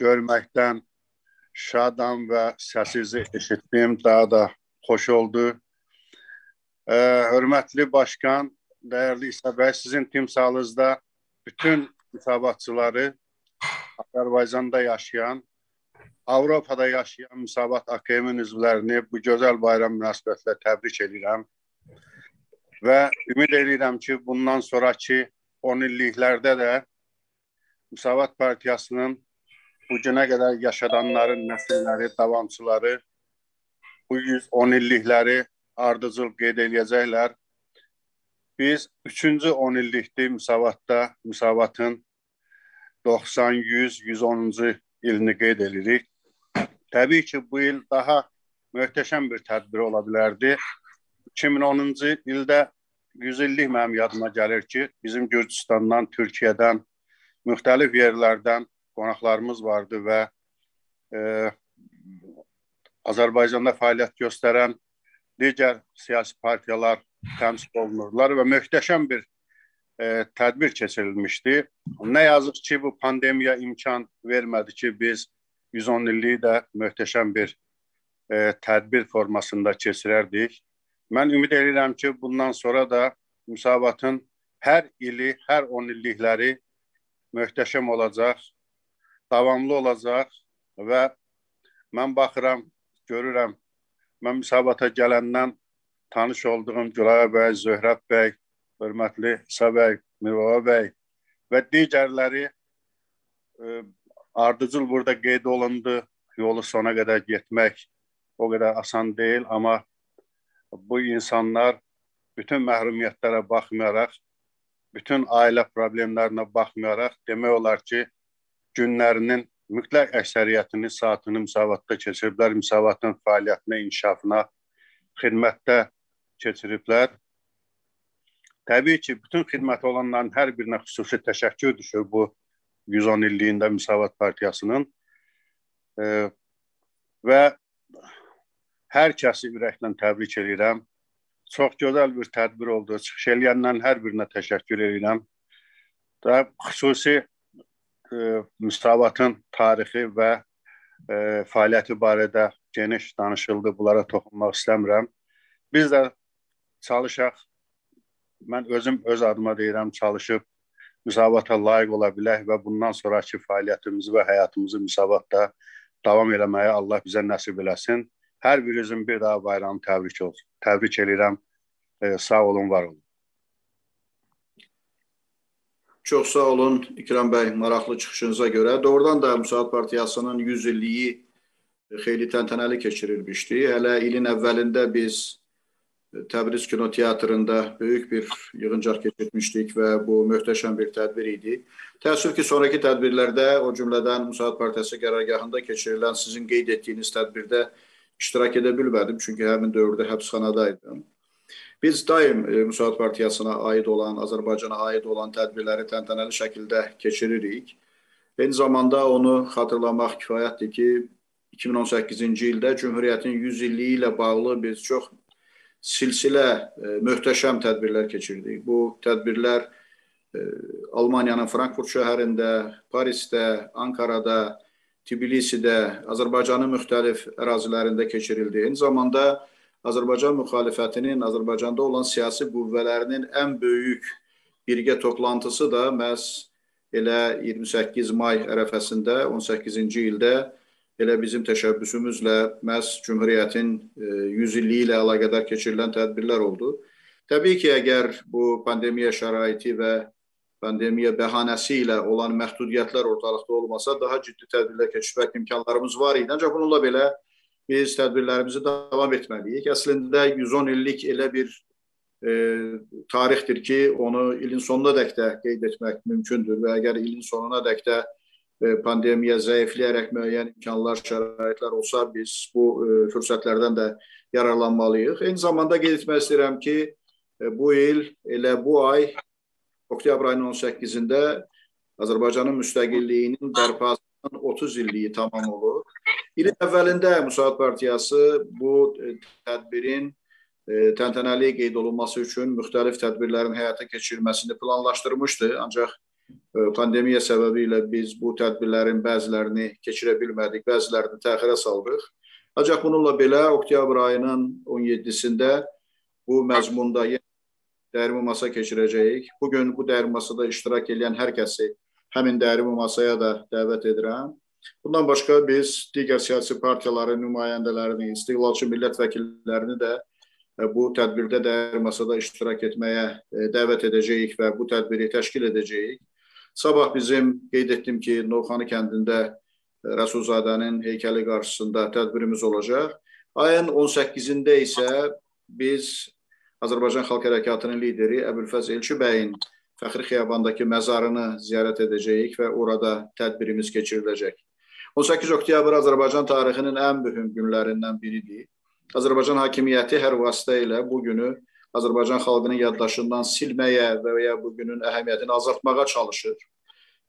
görməkdən şadam və səsizi eşitdim, daha da xoş oldu. Ə, hörmətli başqan, dəyərli İsa bəy, sizin timsalınızda bütün müsabatçıları Azərbaycanda yaşayan Avropada yaşayan Müsavat AKM-in üzvlərini bu gözəl bayram münasibətilə təbrik edirəm. Və ümid edirəm ki, bundan sonraki 10 illiklərdə də Müsavat Partiyasının bu günə qədər yaşadanların nəsilləri, davamçıları bu 110 illikləri ardıcıl qeyd eləyəcəklər. Biz 3-cü 10 illikdir Müsavatda, Müsavatın 90, 100, 110-cu ilini qeyd edirik. Təbii ki, bu il daha möhtəşəm bir tədbir ola bilərdi. 2010-cu ildə 100 illik mənim yadıma gəlir ki, bizim Gürcüstandan, Türkiyədən, müxtəlif yerlərdən qonaqlarımız vardı və e, Azərbaycanda fəaliyyət göstərən digər siyasi partiyalar təmsil olunurlar və möhtəşəm bir e, tədbir keçirilmişdi. Nə yazıq ki, bu pandemiya imkan vermədi ki, biz 110 illiyi də möhtəşəm bir e, tədbir formasında keçirərdik. Mən ümid edirəm ki, bundan sonra da müsabatın hər ili, hər 10 illikləri möhtəşəm olacaq, davamlı olacaq və mən baxıram, görürəm, mən müsabata gələndən tanış olduğum Gülaya bəy, Zöhrəb bəy, hörmətli İsa bəy, Mirvava bəy və digərləri e, ardıcıl burada qeyd olundu. Yolu sona qədər getmək o qədər asan deyil, amma bu insanlar bütün məhrumiyyətlərə baxmayaraq, bütün ailə problemlərinə baxmayaraq demək olar ki, günlərinin mütləq əksəriyyətini, saatını müsavatda keçiriblər, müsavatın fəaliyyətinə, inkişafına, xidmətdə keçiriblər. Təbii ki, bütün xidməti olanların hər birinə xüsusi təşəkkür düşür bu 110 illiyində Müsavat Partiyasının e, və hər kəsi ürəklə təbrik edirəm. Çox gözəl bir tədbir oldu. Çıxış eləyəndən hər birinə təşəkkür edirəm. Və xüsusi e, Müsavatın tarixi və e, fəaliyyəti barədə geniş danışıldı. Bunlara toxunmaq istəmirəm. Biz də çalışaq, mən özüm öz adıma deyirəm, çalışıb müsabata layiq ola bilək və bundan sonraki fəaliyyətimizi və həyatımızı müsabatda davam eləməyə Allah bizə nəsib eləsin. Hər birinizin bir daha bayramı təbrik olsun. Təbrik edirəm. E, sağ olun, var olun. Çox sağ olun İkram bəy, maraqlı çıxışınıza görə. Doğrudan da Müsaad Partiyasının 100 illiyi xeyli təntənəli keçirilmişdi. Hələ ilin əvvəlində biz Təbriz Kinoteatrında böyük bir yığıncaq keçirmişdik və bu möhtəşəm bir tədbir idi. Təəssüf ki, sonraki tədbirlərdə, o cümlədən Müsaad Partiyası qərargahında keçirilən sizin qeyd etdiyiniz tədbirdə iştirak edə bilmədim, çünki həmin dövrdə həbsxanadaydım. Biz daim e, Müsaad Partiyasına aid olan, Azərbaycana aid olan tədbirləri təntənəli şəkildə keçiririk. Eyni zamanda onu xatırlamaq kifayətdir ki, 2018-ci ildə Cümhuriyyətin 100 illiyi ilə bağlı biz çox silsilə e, möhtəşəm tədbirlər keçirdik. Bu tədbirlər e, Almaniyanın Frankfurt şəhərində, Parisdə, Ankarada, Tbilisidə, Azərbaycanın müxtəlif ərazilərində keçirildi. Eyni zamanda Azərbaycan müxalifətinin Azərbaycanda olan siyasi qüvvələrinin ən böyük birgə toplantısı da məhz elə 28 may ərəfəsində 18-ci ildə elə bizim təşəbbüsümüzlə məhz Cümhuriyyətin 100 e, illiyi ilə əlaqədar keçirilən tədbirlər oldu. Təbii ki, əgər bu pandemiya şəraiti və pandemiya bəhanəsi ilə olan məhdudiyyətlər ortalıqda olmasa, daha ciddi tədbirlər keçirmək imkanlarımız var idi. Ancaq bununla belə biz tədbirlərimizi davam etməliyik. Əslində 110 illik elə bir e, tarixdir ki, onu ilin sonuna dək də qeyd etmək mümkündür və əgər ilin sonuna dək də pandemiya zəifləyərək müəyyən imkanlar, şəraitlər olsa, biz bu e, fürsətlərdən də yararlanmalıyıq. Eyni zamanda qeyd etmək istəyirəm ki, e, bu il elə bu ay oktyabr ayının 18-də Azərbaycanın müstəqilliyinin bərpasının 30 illiyi tamam olur. İlin əvvəlində Müsaad Partiyası bu e, tədbirin e, təntənəli qeyd olunması üçün müxtəlif tədbirlərin həyata keçirilməsini planlaşdırmışdı. Ancaq e, pandemiya səbəbi ilə biz bu tədbirlərin bəzilərini keçirə bilmədik, bəzilərini təxirə saldıq. Ancaq bununla belə oktyabr ayının 17-sində bu məzmunda dəyirmi masa keçirəcəyik. Bu gün bu dəyirmi masada iştirak edən hər kəsi həmin dəyirmi masaya da dəvət edirəm. Bundan başqa biz digər siyasi partiyaların nümayəndələrini, istiqlalçı millət vəkillərini də e, bu tədbirdə dəyər masada iştirak etməyə e, dəvət edəcəyik və bu tədbiri təşkil edəcəyik. Sabah bizim qeyd etdim ki, Novxanı kəndində e, Rəsulzadənin heykəli qarşısında tədbirimiz olacaq. Ayın 18-də isə biz Azərbaycan Xalq Hərəkatının lideri Əbülfəz Elçi bəyin Fəxri Xiyabandakı məzarını ziyarət edəcəyik və orada tədbirimiz keçiriləcək. 18 oktyabr Azərbaycan tarixinin ən mühüm günlərindən biridir. Azərbaycan hakimiyyəti hər vasitə ilə bu günü Azərbaycan xalqının yaddaşından silməyə və ya bu günün əhəmiyyətini azaltmağa çalışır.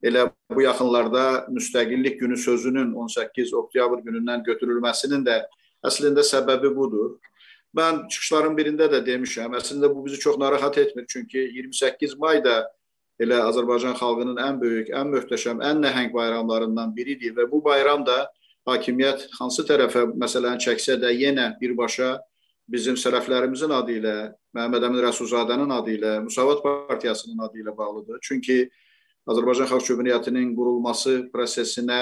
Elə bu yaxınlarda müstəqillik günü sözünün 18 oktyabr günündən götürülməsinin də əslində səbəbi budur. Mən çıxışların birində də demişəm, əslində bu bizi çox narahat etmir, çünki 28 mayda elə Azərbaycan xalqının ən böyük, ən möhtəşəm, ən nəhəng bayramlarından biridir və bu bayram da hakimiyyət hansı tərəfə məsələni çəksə də yenə birbaşa bizim sərəflərimizin adı ilə, Məhəmməd Əmin Rəsulzadənin adı ilə, Müsavat Partiyasının adı ilə bağlıdır. Çünki Azərbaycan Xalq Cümhuriyyətinin qurulması prosesinə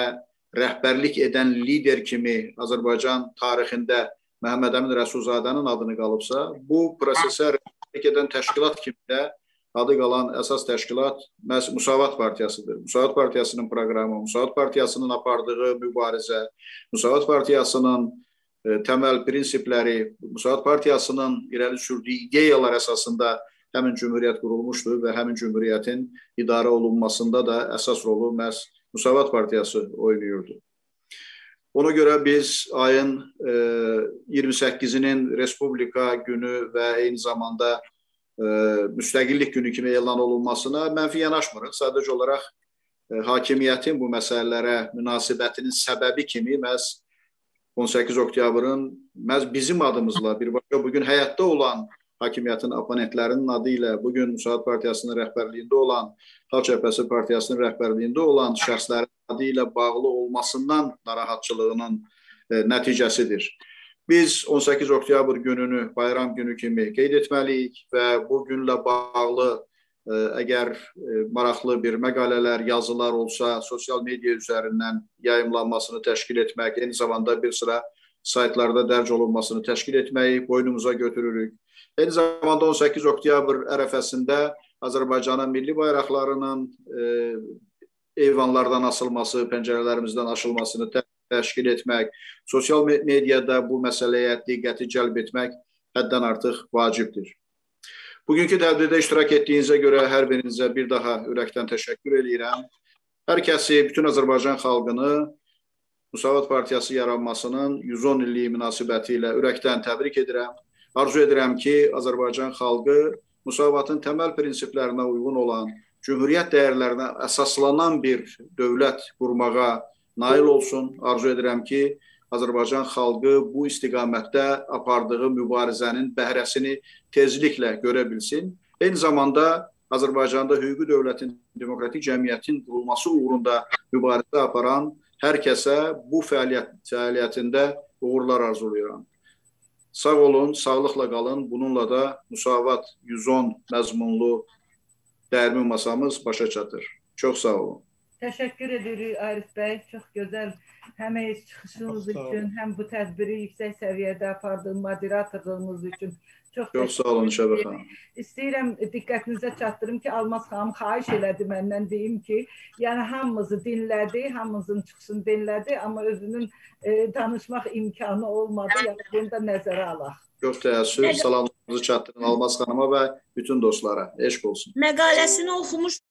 rəhbərlik edən lider kimi Azərbaycan tarixində Məhəmməd Əmin Rəsulzadənin adını qalıbsa, bu prosesə rəhbərlik edən təşkilat kimi də adı qalan əsas təşkilat məhz Müsavat Partiyasıdır. Müsavat Partiyasının proqramı, Müsavat Partiyasının apardığı mübarizə, Müsavat Partiyasının təməl prinsipləri, Müsavat Partiyasının irəli sürdüyü ideyalar əsasında həmin cümhuriyyət qurulmuşdur və həmin cümhuriyyətin idarə olunmasında da əsas rolu məhz Müsavat Partiyası oynayırdı. Ona görə biz ayın e, 28-nin Respublika günü və eyni zamanda müstəqillik günü kimi elan olunmasına mənfi yanaşmırıq. Sadəcə olaraq e, hakimiyyətin bu məsələlərə münasibətinin səbəbi kimi məhz 18 oktyabrın məhz bizim adımızla birbaşa bugün həyatda olan hakimiyyətin oponentlərinin adı ilə bugün Müsaad Partiyasının rəhbərliyində olan Xalq Cəbhəsi Partiyasının rəhbərliyində olan şəxslərin adı ilə bağlı olmasından narahatçılığının e, nəticəsidir. Biz 18 oktyabr gününü bayram günü kimi qeyd etməliyik və bu günlə bağlı əgər e, maraqlı bir məqalələr, yazılar olsa, sosial media üzərindən yayımlanmasını təşkil etmək, eyni zamanda bir sıra saytlarda dərc olunmasını təşkil etməyi boynumuza götürürük. Eyni zamanda 18 oktyabr ərəfəsində Azərbaycanın milli bayraqlarının e, eyvanlardan asılması, pəncərələrimizdən aşılmasını təşkil etmək, sosial mediada bu məsələyə diqqəti cəlb etmək həddən artıq vacibdir. Bugünkü tədbirdə iştirak etdiyinizə görə hər birinizə bir daha ürəkdən təşəkkür edirəm. Hər kəsi, bütün Azərbaycan xalqını Musavat Partiyası yaranmasının 110 illiyi münasibəti ilə ürəkdən təbrik edirəm. Arzu edirəm ki, Azərbaycan xalqı Musavatın təməl prinsiplərinə uyğun olan, cümhuriyyət dəyərlərinə əsaslanan bir dövlət qurmağa nail olsun. Arzu edirəm ki, Azərbaycan xalqı bu istiqamətdə apardığı mübarizənin bəhrəsini tezliklə görə bilsin. Eyni zamanda Azərbaycanda hüquqi dövlətin, demokratik cəmiyyətin qurulması uğrunda mübarizə aparan hər kəsə bu fəaliyyət fəaliyyətində uğurlar arzulayıram. Sağ olun, sağlıqla qalın. Bununla da Musavat 110 məzmunlu dərmi masamız başa çatır. Çox sağ olun. Təşəkkür edirik Arif bəy. Çox gözəl həm çıxışınız üçün, həm bu tədbiri yüksək səviyyədə apardığın moderatorluğunuz üçün çox Çox sağ olun Şəbə xanım. İstəyirəm diqqətinizə çatdırım ki, Almaz xanım xahiş elədi məndən deyim ki, yəni hamımızı dinlədi, hamımızın çıxışını dinlədi, amma özünün e, danışmaq imkanı olmadı. Yəni bunu da nəzərə alaq. Çox təəssüf. Salamlarınızı çatdırın Almaz xanıma və bütün dostlara. Eşq olsun. Məqaləsini oxumuş